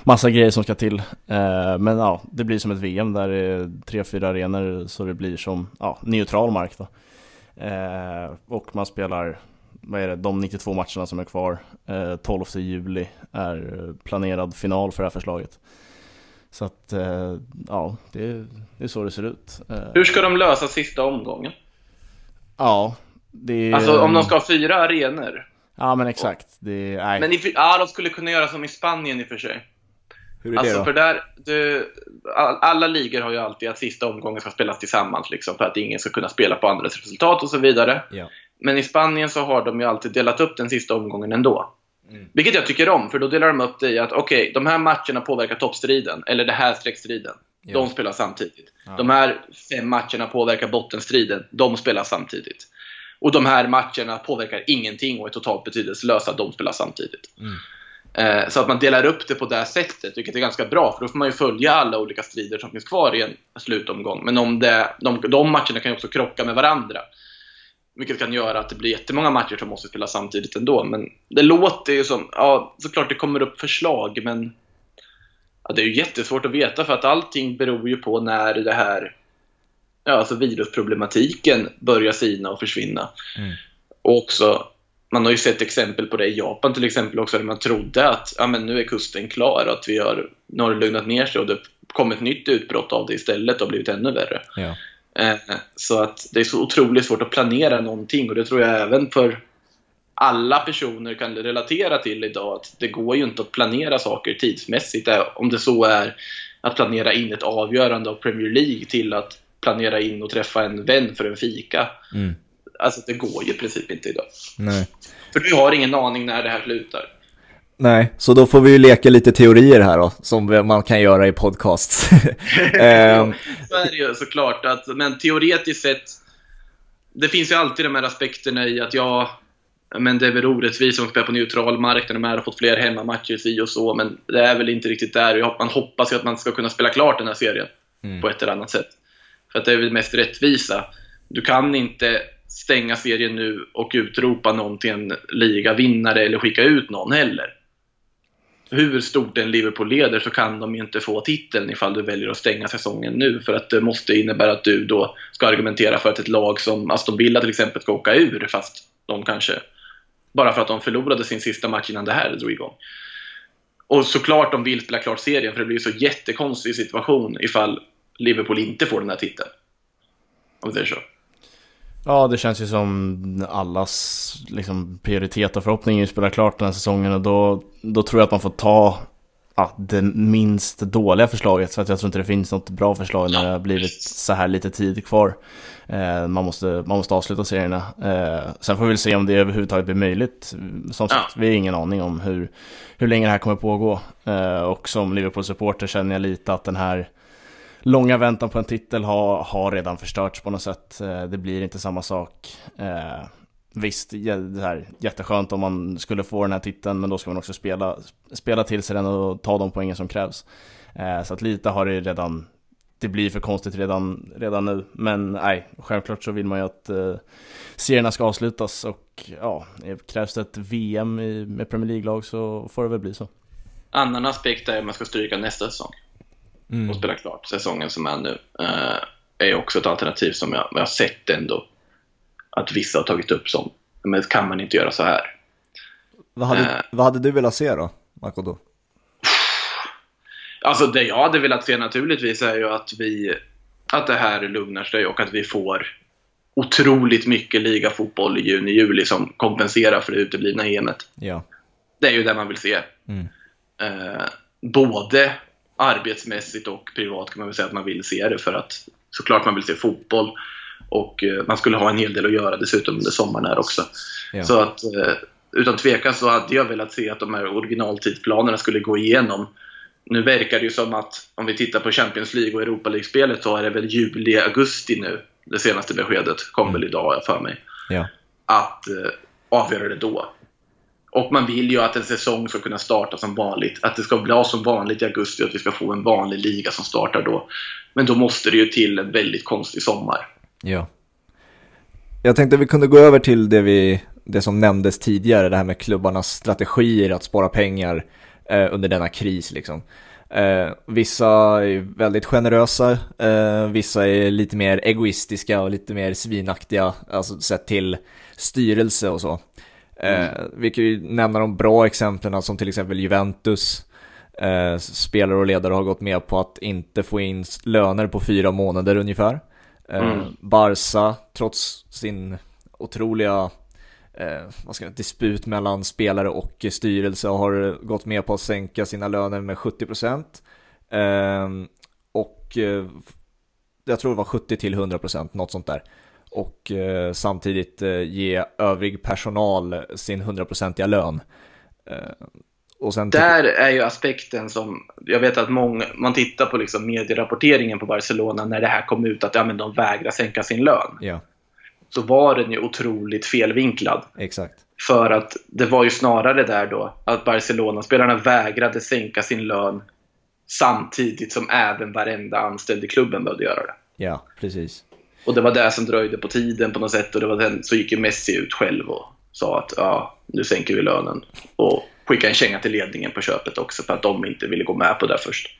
massa grejer som ska till. Eh, men ja, det blir som ett VM där det är tre, fyra arenor så det blir som ja, neutral mark då. Eh, och man spelar vad är det, de 92 matcherna som är kvar. Eh, 12 juli är planerad final för det här förslaget. Så att, eh, ja, det, det, är så det ser ut. Eh, Hur ska de lösa sista omgången? Ja, det Alltså om de ska ha fyra arenor? Ja, men exakt. Det, nej. Men i, ja, de skulle kunna göra som i Spanien i och för sig. Hur är alltså, det då? för där, du, alla ligor har ju alltid att sista omgången ska spelas tillsammans, liksom, för att ingen ska kunna spela på andras resultat och så vidare. Ja. Men i Spanien så har de ju alltid delat upp den sista omgången ändå. Mm. Vilket jag tycker om, för då delar de upp det i att okej, okay, de här matcherna påverkar toppstriden, eller det här streckstriden. Ja. De spelar samtidigt. Ja. De här fem matcherna påverkar bottenstriden. De spelar samtidigt. Och de här matcherna påverkar ingenting och är totalt betydelselösa. De spelar samtidigt. Mm. Eh, så att man delar upp det på det sättet, vilket är ganska bra, för då får man ju följa alla olika strider som finns kvar i en slutomgång. Men om det, de, de matcherna kan ju också krocka med varandra. Vilket kan göra att det blir jättemånga matcher som måste spelas samtidigt ändå. Men det låter ju som, ja såklart det kommer upp förslag men ja, det är ju jättesvårt att veta för att allting beror ju på när det här ja, alltså virusproblematiken börjar sina och försvinna. Mm. Och också, man har ju sett exempel på det i Japan till exempel också där man trodde att ja, men nu är kusten klar, att vi har, nu har det lugnat ner sig och det kom ett nytt utbrott av det istället och blivit ännu värre. Ja. Eh, så att det är så otroligt svårt att planera någonting och det tror jag även för alla personer kan relatera till idag att det går ju inte att planera saker tidsmässigt om det så är att planera in ett avgörande av Premier League till att planera in och träffa en vän för en fika. Mm. Alltså det går ju i princip inte idag. Nej. För du har ingen aning när det här slutar. Nej, så då får vi ju leka lite teorier här då, som man kan göra i podcast. Ehm. så är det ju såklart, att, men teoretiskt sett, det finns ju alltid de här aspekterna i att jag men det är väl orättvist om spelar på neutral mark när de har fått fler hemmamatcher si och så, men det är väl inte riktigt där. Man hoppas ju att man ska kunna spela klart den här serien mm. på ett eller annat sätt. För att det är väl mest rättvisa. Du kan inte stänga serien nu och utropa någon till en ligavinnare eller skicka ut någon heller hur stort en Liverpool leder så kan de inte få titeln ifall du väljer att stänga säsongen nu. För att det måste innebära att du då ska argumentera för att ett lag som Aston Villa till exempel ska åka ur fast de kanske bara för att de förlorade sin sista match innan det här drog igång. Och såklart de vill spela klart serien för det blir så jättekonstig situation ifall Liverpool inte får den här titeln. Om det är så. Ja, det känns ju som allas liksom, prioritet och förhoppning är att spela klart den här säsongen och då, då tror jag att man får ta ja, det minst dåliga förslaget för att jag tror inte det finns något bra förslag när det har blivit så här lite tid kvar. Eh, man, måste, man måste avsluta serierna. Eh, sen får vi väl se om det överhuvudtaget blir möjligt. Som sagt, vi har ingen aning om hur, hur länge det här kommer pågå. Eh, och som Liverpool-supporter känner jag lite att den här långa väntan på en titel har, har redan förstörts på något sätt. Eh, det blir inte samma sak. Eh, visst, det här, jätteskönt om man skulle få den här titeln, men då ska man också spela, spela till sig den och ta de poängen som krävs. Eh, så att lite har det redan, det blir för konstigt redan, redan nu. Men nej, självklart så vill man ju att eh, serierna ska avslutas och ja, krävs det ett VM i, med Premier League-lag så får det väl bli så. Annan aspekt är att man ska stryka nästa säsong mm. och spela klart säsongen som är nu. Eh, är också ett alternativ som jag, jag har sett ändå att vissa har tagit upp som, men kan man inte göra så här? Vad hade, eh, vad hade du velat se då, Makoto? Alltså det jag hade velat se naturligtvis är ju att vi att det här lugnar sig och att vi får otroligt mycket ligafotboll i juni-juli som kompenserar för det uteblivna EMet. Ja. Det är ju det man vill se. Mm. Eh, både arbetsmässigt och privat kan man väl säga att man vill se det för att såklart man vill se fotboll och eh, man skulle ha en hel del att göra dessutom under sommaren här också. Ja. Så att eh, utan tvekan så hade jag velat se att de här originaltidsplanerna skulle gå igenom. Nu verkar det ju som att om vi tittar på Champions League och Europa League-spelet så är det väl juli, augusti nu. Det senaste beskedet kom väl idag har jag för mig. Ja. Att eh, avgöra det då. Och man vill ju att en säsong ska kunna starta som vanligt. Att det ska bli som vanligt i augusti och att vi ska få en vanlig liga som startar då. Men då måste det ju till en väldigt konstig sommar. Ja. Jag tänkte vi kunde gå över till det, vi, det som nämndes tidigare, det här med klubbarnas strategier att spara pengar eh, under denna kris. Liksom. Eh, vissa är väldigt generösa, eh, vissa är lite mer egoistiska och lite mer svinaktiga, alltså sett till styrelse och så. Eh, vi kan ju nämna de bra exemplen som till exempel Juventus. Eh, spelare och ledare har gått med på att inte få in löner på fyra månader ungefär. Eh, Mm. Barca, trots sin otroliga eh, vad ska jag, disput mellan spelare och styrelse har gått med på att sänka sina löner med 70%. Eh, och jag tror det var 70 till 100%, något sånt där. Och eh, samtidigt eh, ge övrig personal sin 100%iga lön. Eh, och sen Där är ju aspekten som, jag vet att många, man tittar på liksom medierapporteringen på Barcelona när det här kom ut att ja, men de vägrar sänka sin lön. Ja, Så var den ju otroligt felvinklad. exakt. För att det var ju snarare där då att Barcelona-spelarna vägrade sänka sin lön samtidigt som även varenda anställd i klubben behövde göra det. Ja, precis. Och det var det som dröjde på tiden på något sätt och det var den, så gick ju Messi ut själv och sa att ja, nu sänker vi lönen. Och skickade en känga till ledningen på köpet också för att de inte ville gå med på det först.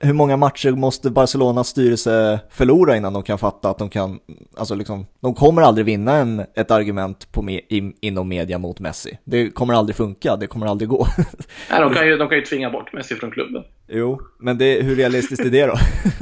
Hur många matcher måste Barcelonas styrelse förlora innan de kan fatta att de kan, alltså liksom, de kommer aldrig vinna en, ett argument på me, in, inom media mot Messi. Det kommer aldrig funka, det kommer aldrig gå. Nej, de, kan ju, de kan ju tvinga bort Messi från klubben. jo, men det, hur realistiskt är det då?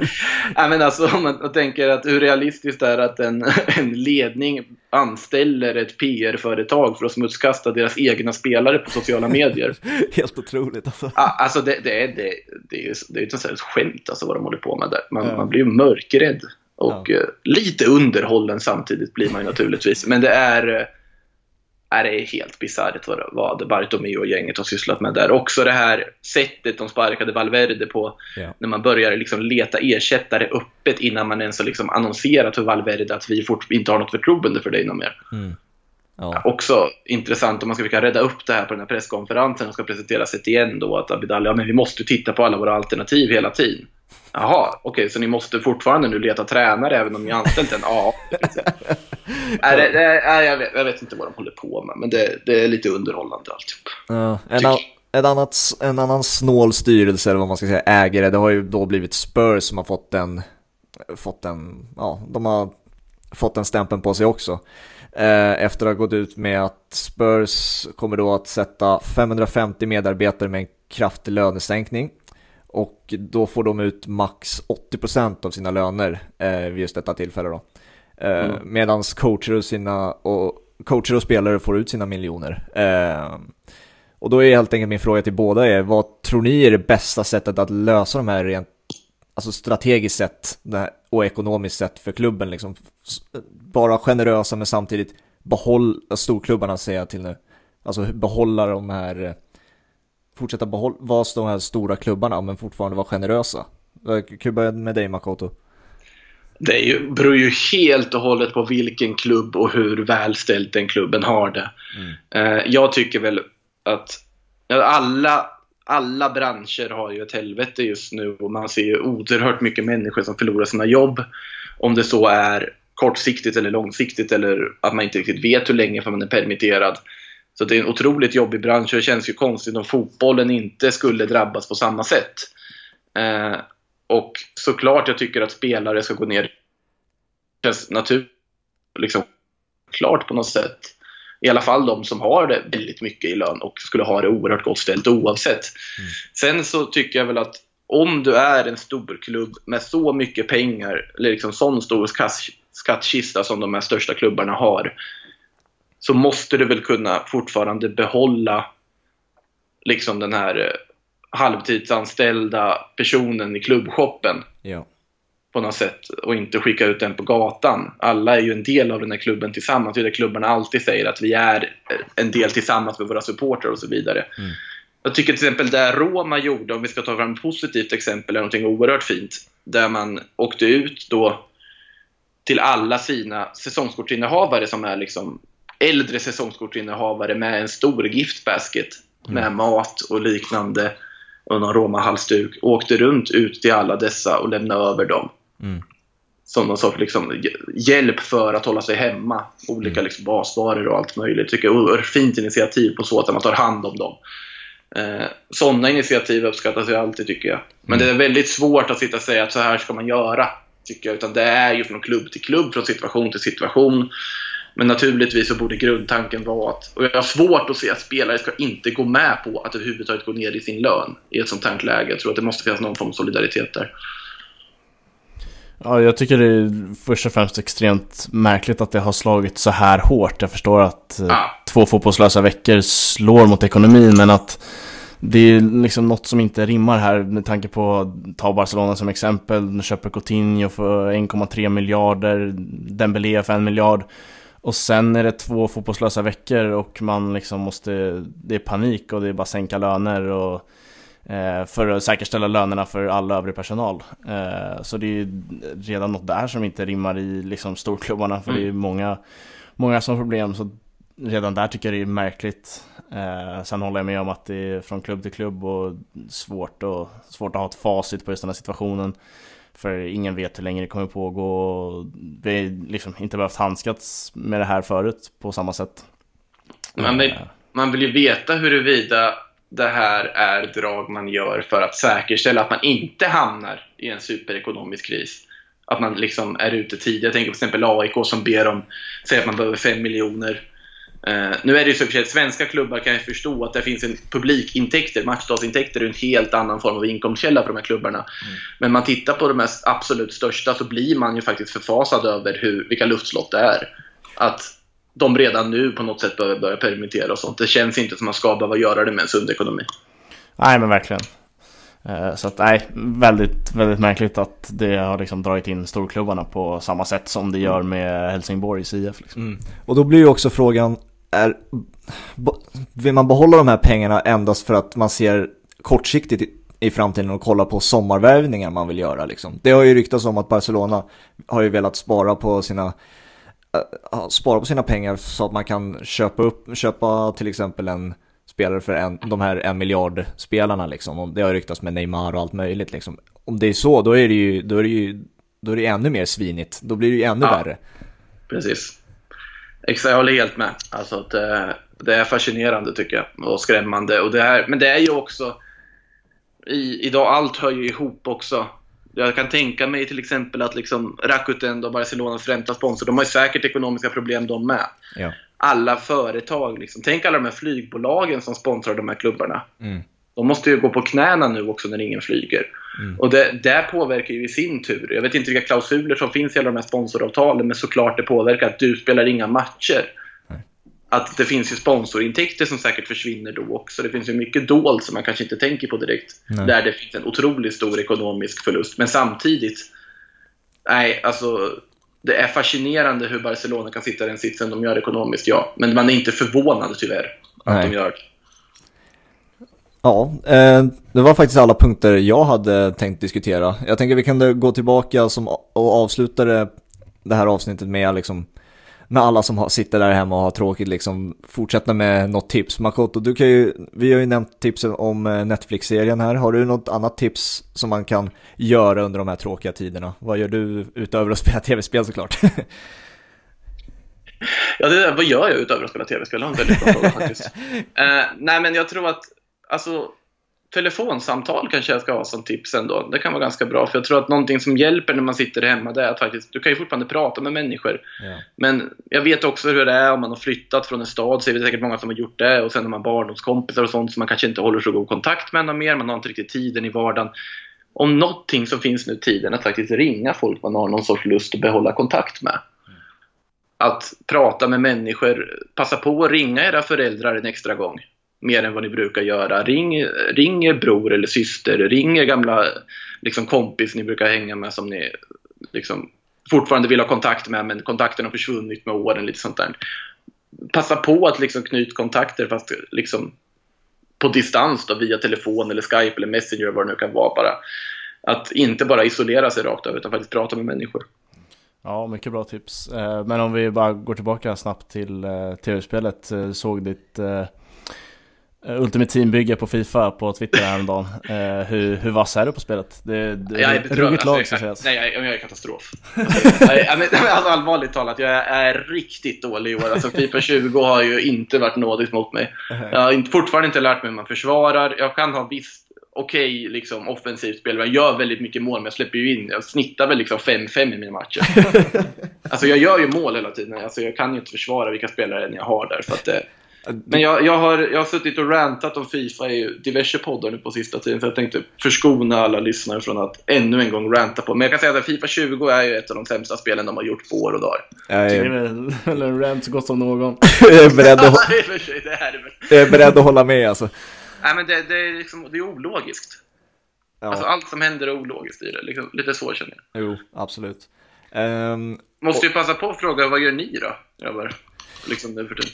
Nej, men alltså, om man tänker att hur realistiskt det är att en, en ledning anställer ett PR-företag för att smutskasta deras egna spelare på sociala medier. Helt otroligt alltså. Alltså det, det, är, det, det är ju det är ju ett sånt skämt alltså, vad de håller på med där. Man, Ja. man blir ju mörkrädd. Och eh, lite underhållen samtidigt blir man ju naturligtvis. Men det är, eh, är det är helt bisarrt vad, vad Bartomeu och gänget har sysslat med där. Också det här sättet de sparkade Valverde på. Ja. När man börjar liksom leta ersättare öppet innan man ens har liksom annonserat för Valverde att vi fort, inte har något förtroende för dig någon mer. Mm. Ja. Också intressant om man ska försöka rädda upp det här på den här presskonferensen och ska presenteras ett igen då att Abidal, ja men vi måste titta på alla våra alternativ hela tiden. Jaha, okej, så ni måste fortfarande nu leta tränare även om ni anställt en? Ja. Nej, det, det, nej, jag, vet, jag vet inte vad de håller på med, men det, det är lite underhållande alltihop. Ja, en, Tycker- an, en, annat, en annan snål styrelse, eller vad man ska säga, ägare, det har ju då blivit Spurs som har fått den, fått den, ja, de har fått den stämpeln på sig också. Eh, efter att ha gått ut med att Spurs kommer då att sätta 550 medarbetare med en kraftig lönesänkning. Och då får de ut max 80% av sina löner eh, vid just detta tillfälle då. Eh, Mm. Medan coacher och, sina, och coacher och spelare får ut sina miljoner. Eh, och då är helt enkelt min fråga till båda er, vad tror ni är det bästa sättet att lösa de här rent alltså strategiskt sett och ekonomiskt sett för klubben liksom? Vara generösa men samtidigt behålla, storklubbarna säger jag till nu, alltså behålla de här, fortsätta behålla, vara de här stora klubbarna men fortfarande vara generösa. Kan ju börja med dig Makoto. Det ju, beror ju helt och hållet på vilken klubb och hur välställt den klubben har det. Eh, jag tycker väl att alla, alla branscher har ju ett helvete just nu och man ser ju oerhört mycket människor som förlorar sina jobb. Om det så är kortsiktigt eller långsiktigt eller att man inte riktigt vet hur länge för man är permitterad. Så det är en otroligt jobbig bransch och det känns ju konstigt om fotbollen inte skulle drabbas på samma sätt. Eh, och såklart jag tycker att spelare ska gå ner. Det känns naturligt, liksom, klart på något sätt. I alla fall de som har det väldigt mycket i lön och skulle ha det oerhört gott ställt oavsett. Sen så tycker jag väl att om du är en stor klubb med så mycket pengar, eller liksom sån stor skattkista som de här största klubbarna har, så måste du väl kunna fortfarande behålla liksom den här eh, halvtidsanställda personen i klubbshoppen. Ja. På något sätt och inte skicka ut den på gatan. Alla är ju en del av den här klubben tillsammans. Det är det klubbarna alltid säger att vi är en del tillsammans med våra supportrar och så vidare. Mm. Jag tycker till exempel det Roma gjorde, om vi ska ta fram ett positivt exempel, är någonting oerhört fint. Där man åkte ut då till alla sina säsongskortsinnehavare som är liksom äldre säsongskortsinnehavare med en stor giftbasket med mm. mat och liknande och någon Roma-halsduk. Åkte runt ut till alla dessa och lämnade över dem. Mm. Som någon sorts liksom, hjälp för att hålla sig hemma. Olika mm. liksom, basvaror och allt möjligt. Tycker jag är fint initiativ på så att man tar hand om dem. Eh, sådana initiativ uppskattas ju alltid tycker jag. Men mm. det är väldigt svårt att sitta och säga att så här ska man göra. Tycker jag. Utan det är ju från klubb till klubb, från situation till situation. Men naturligtvis så borde grundtanken vara att, och jag har svårt att se att spelare ska inte gå med på att överhuvudtaget gå ner i sin lön i ett sånt här läge. Jag tror att det måste finnas någon form av solidaritet där. Ja, jag tycker det är först och främst extremt märkligt att det har slagit så här hårt. Jag förstår att ah. två fotbollslösa veckor slår mot ekonomin, men att det är liksom något som inte rimmar här med tanke på, ta Barcelona som exempel, de köper Coutinho för 1,3 miljarder, Dembélé för en miljard. Och sen är det två fotbollslösa veckor och man liksom måste, det är panik och det är bara sänka löner och eh, för att säkerställa lönerna för all övrig personal. Eh, så det är redan något där som inte rimmar i liksom storklubbarna för mm. det är mm. många, många som har problem. Så redan där tycker jag det är märkligt. Eh, sen håller jag med om att det är från klubb till klubb och svårt, och, svårt att ha ett facit på just den här situationen. För ingen vet hur länge det kommer pågå vi har liksom inte behövt handskats med det här förut på samma sätt. Man vill, man vill ju veta huruvida det här är drag man gör för att säkerställa att man inte hamnar i en superekonomisk kris. Att man liksom är ute tidigt. Jag tänker på exempel AIK som ber om, säger att man behöver 5 miljoner Uh, nu är det ju så att svenska klubbar kan ju förstå att det finns en publikintäkter, matchdagsintäkter är en helt annan form av inkomstkälla för de här klubbarna. Mm. Men man tittar på de mest absolut största så blir man ju faktiskt förfasad över hur, vilka luftslott det är. Att de redan nu på något sätt behöver börja permittera och sånt. Det känns inte som att man ska behöva göra det med en sund ekonomi. Nej, men verkligen. Eh, så att nej, väldigt, väldigt märkligt att det har liksom dragit in storklubbarna på samma sätt som det gör med Helsingborg i CF. Liksom. Mm. Och då blir ju också frågan, är, vill man behålla de här pengarna endast för att man ser kortsiktigt i framtiden och kolla på sommarvärvningar man vill göra liksom. Det har ju ryktats om att Barcelona har ju velat spara på sina äh, spara på sina pengar så att man kan köpa upp, köpa till exempel en spelare för en, de här en miljard spelarna liksom. Och det har ryktats med Neymar och allt möjligt liksom. Om det är så, då är det ju, då är det ju, då är det ännu mer svinigt. Då blir det ju ännu ja, värre. Precis. Exakt, jag håller helt med. Alltså att det, eh, det är fascinerande tycker jag och skrämmande. Och det är, men det är ju också, i, idag allt hör ju ihop också. Jag kan tänka mig till exempel att liksom Rakuten, då Barcelonas främsta sponsor, de har ju säkert ekonomiska problem de med. Ja. Alla företag, liksom. tänk alla de här flygbolagen som sponsrar de här klubbarna. Mm. De måste ju gå på knäna nu också när ingen flyger. Mm. Och det, det påverkar ju i sin tur. Jag vet inte vilka klausuler som finns i alla de här sponsoravtalen, men såklart det påverkar att du spelar inga matcher. Nej. Att det finns ju sponsorintäkter som säkert försvinner då också. Det finns ju mycket dolt som man kanske inte tänker på direkt. Nej. Där det finns en otroligt stor ekonomisk förlust. Men samtidigt, nej, alltså det är fascinerande hur Barcelona kan sitta i den sitsen de gör ekonomiskt, ja. Men man är inte förvånad tyvärr att nej. de gör det. Ja, eh, det var faktiskt alla punkter jag hade tänkt diskutera. Jag tänker vi kan gå tillbaka som, och avsluta det, det här avsnittet med, liksom, med alla som har, sitter där hemma och har tråkigt. Liksom, fortsätta med något tips. Makoto, du kan ju, vi har ju nämnt tipsen om eh, Netflix-serien här. Har du något annat tips som man kan göra under de här tråkiga tiderna? Vad gör du utöver att spela tv-spel såklart? Ja, det vad gör jag utöver att spela tv-spel? Det var en väldigt bra fråga faktiskt. Uh, nej, men jag tror att alltså, telefonsamtal kanske jag ska ha som tips ändå. Det kan vara ganska bra, för jag tror att någonting som hjälper när man sitter hemma, det är att faktiskt, du kan ju fortfarande prata med människor. Ja. Men jag vet också hur det är om man har flyttat från en stad, så är det säkert många som har gjort det, och sen har man barndomskompisar och sånt som man kanske inte håller så god kontakt med mer, man har inte riktigt tiden i vardagen. om någonting som finns nu tiden att faktiskt ringa folk man har någon sorts lust att behålla kontakt med. Att prata med människor, passa på att ringa era föräldrar en extra gång. Mer än vad ni brukar göra. Ring, ring er bror eller syster, ring er gamla liksom, kompis ni brukar hänga med som ni liksom, fortfarande vill ha kontakt med men kontakten har försvunnit med åren. Lite sånt där. Passa på att liksom, knyta kontakter fast liksom, på distans då, via telefon eller Skype eller Messenger vad det nu kan vara bara. Att inte bara isolera sig rakt över utan faktiskt prata med människor. Ja, mycket bra tips. Eh, men om vi bara går tillbaka snabbt till eh, tv-spelet. Eh, såg ditt Ultimate Team-bygge på Fifa på Twitter häromdagen. hur, hur vass är du på spelet? Det, det jag är ruggigt lag så sägas. Nej, jag, jag är katastrof. Alltså, jag, alltså, allvarligt talat, jag är riktigt dålig i år. Alltså, Fifa 20 har ju inte varit nådigt mot mig. Jag har fortfarande inte lärt mig hur man försvarar. Jag kan ha visst okej okay, liksom, offensivt spel. Jag gör väldigt mycket mål, men jag släpper ju in. Jag snittar väl liksom 5-5 i mina matcher. alltså jag gör ju mål hela tiden. Alltså, jag kan ju inte försvara vilka spelare jag har där. För att, eh, men jag, jag, har, jag har suttit och rantat om Fifa i diverse poddar nu på sista tiden, så jag tänkte förskona alla lyssnare från att ännu en gång ranta på. Men jag kan säga att Fifa 20 är ju ett av de sämsta spelen de har gjort på år och dagar. Är väl en rant så gott som någon. jag, är beredd att, jag är beredd att hålla med alltså. Nej, men det, det, är, liksom, det är ologiskt. Ja. Alltså, allt som händer är ologiskt i det. Liksom, lite så känner jag. Jo, absolut. Um, Måste ju passa på att fråga, vad gör ni då, grabbar? Liksom nu för tiden.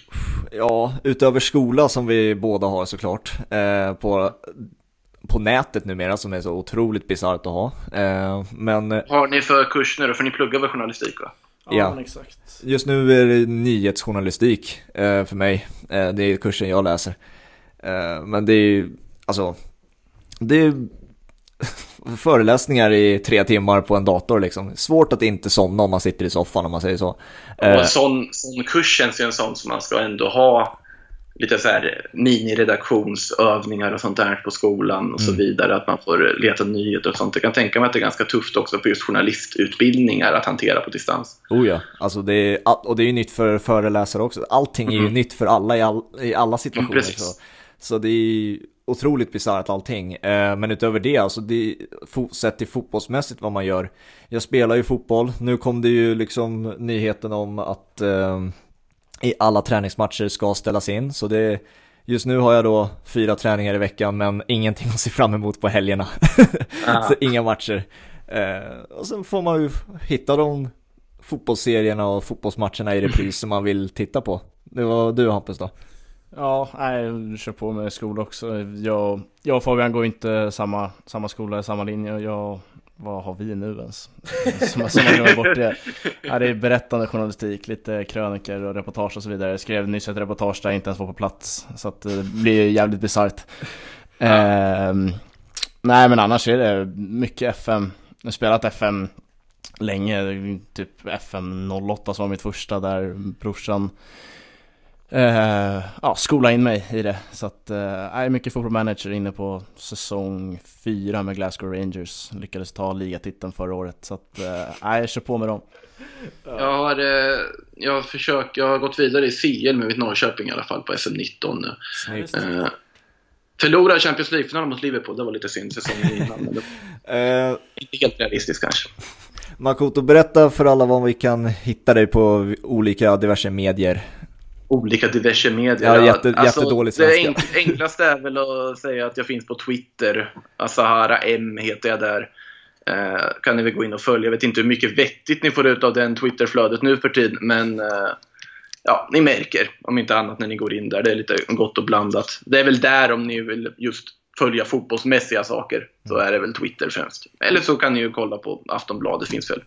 Ja, utöver skola som vi båda har såklart. Eh, på, på nätet numera som är så otroligt bisarrt att ha. Eh, men... Har ni för kurs nu då? För ni pluggar väl journalistik va? Ja, ja. exakt. Just nu är det nyhetsjournalistik eh, för mig. Eh, det är kursen jag läser. Eh, men det är ju, alltså, det är föreläsningar i tre timmar på en dator liksom. Svårt att inte somna om man sitter i soffan om man säger så. Och en eh, sån, sån kurs känns ju en sån som man ska ändå ha lite så här miniredaktionsövningar och sånt där på skolan och så mm. vidare. Att man får leta nyheter och sånt. Jag kan tänka mig att det är ganska tufft också för just journalistutbildningar att hantera på distans. Oh ja, alltså det är, och det är ju nytt för föreläsare också. Allting är ju mm. nytt för alla i, all, i alla situationer. Mm, precis. Så. Så det är otroligt bisarrt allting. Eh, men utöver det, alltså det, sett till fotbollsmässigt vad man gör. Jag spelar ju fotboll, nu kom det ju liksom nyheten om att eh, i alla träningsmatcher ska ställas in. Så det, just nu har jag då fyra träningar i veckan men ingenting att se fram emot på helgerna. så inga matcher. Eh, och sen får man ju hitta de fotbollsserierna och fotbollsmatcherna i repris som man vill titta på. Det var du Hampus då? Ja, nej, jag kör på med skola också. Jag, jag och Fabian går inte samma, samma skola, samma linje. Jag, vad har vi nu ens? Som, som man glömmer bort det. Ja, det är berättande journalistik, lite kröniker och reportage och så vidare. Jag skrev nyss ett reportage där jag inte ens var på plats. Så att det blir jävligt bisarrt. Ja. Eh, nej, men annars är det mycket FM. Jag har spelat FM länge, typ FM 08 som var mitt första där brorsan Uh, ja, skola in mig i det. Så att, uh, jag är mycket football manager inne på säsong 4 med Glasgow Rangers. Lyckades ta ligatiteln förra året. Så att, uh, jag kör på med dem. Jag har, uh, jag, har försökt, jag har gått vidare i CL med mitt Norrköping i alla fall på SM19 nu. Uh, förlorade Champions League-finalen mot Liverpool, det var lite synd säsongen innan. Men det inte helt realistiskt kanske. Makoto, berätta för alla var vi kan hitta dig på olika diverse medier olika diverse medier. Ja, jätte, alltså, jättedålig svenska. Det enklaste är väl att säga att jag finns på Twitter. Asahara M heter jag där. Eh, kan ni väl gå in och följa. Jag vet inte hur mycket vettigt ni får ut av den Twitterflödet nu för tiden, men eh, ja, ni märker om inte annat när ni går in där. Det är lite gott och blandat. Det är väl där om ni vill just följa fotbollsmässiga saker, så är det väl Twitter främst. Eller så kan ni ju kolla på Aftonbladet, finns väl.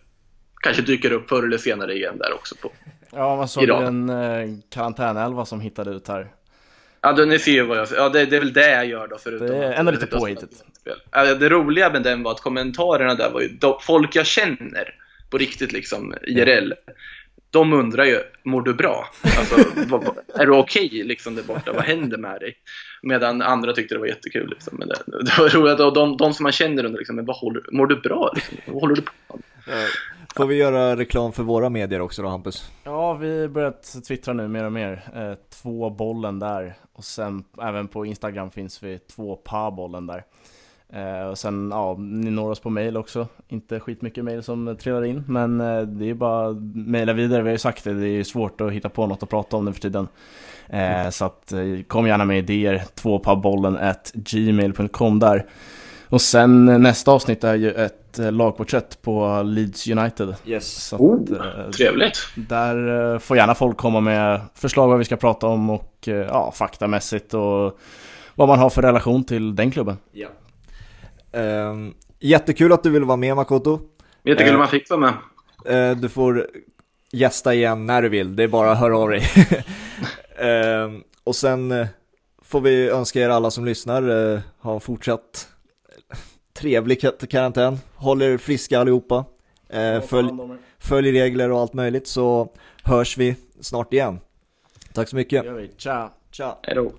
Kanske dyker upp förr eller senare igen där också på Ja, man såg Iran. en eh, karantänelva som hittade ut här. Ja, då, ni ser ju vad jag Ja, det, det, är väl det jag gör då. Förutom det är ändå lite påhittigt. Ja, det roliga med den var att kommentarerna där var ju folk jag känner på riktigt liksom, IRL. De undrar ju, mår du bra? Alltså, vad, är du okej okay, liksom där borta? Vad händer med dig? Medan andra tyckte det var jättekul. Liksom. Men det, det var roligt. Och de, de som man känner undrar liksom, men vad håller, mår du bra? Liksom? Vad håller du på med? Får vi göra reklam för våra medier också då Hampus? Ja, vi har börjat twittra nu mer och mer. Eh, två bollen där och sen även på Instagram finns vi två pa bollen där. Eh, och sen, ja, ni når oss på mail också. Inte skitmycket mail som trillar in, men eh, det är bara mejla vidare. Vi har ju sagt det, det är svårt att hitta på något att prata om nu för tiden. Eh, så att, eh, kom gärna med idéer, tvåpabollen at gmail.com där. Och sen nästa avsnitt är ju ett eh, lagporträtt på Leeds United. Yes. Så Oh, att, eh, Trevligt. där eh, får gärna folk komma med förslag vad vi ska prata om och ja, faktamässigt och vad man har för relation till den klubben. Ja. Ehm, jättekul att du ville vara med Makoto. Jättekul om man fick vara med. Eh, du får gästa igen när du vill, det är bara att höra av dig. Ehm, och sen får vi önska er alla som lyssnar eh, ha en fortsatt trevlig ka- karantän. Håll er friska allihopa. Eh, följ, följ regler och allt möjligt så hörs vi snart igen. Tack så mycket. gör vi. Ciao! Ciao. Hej då.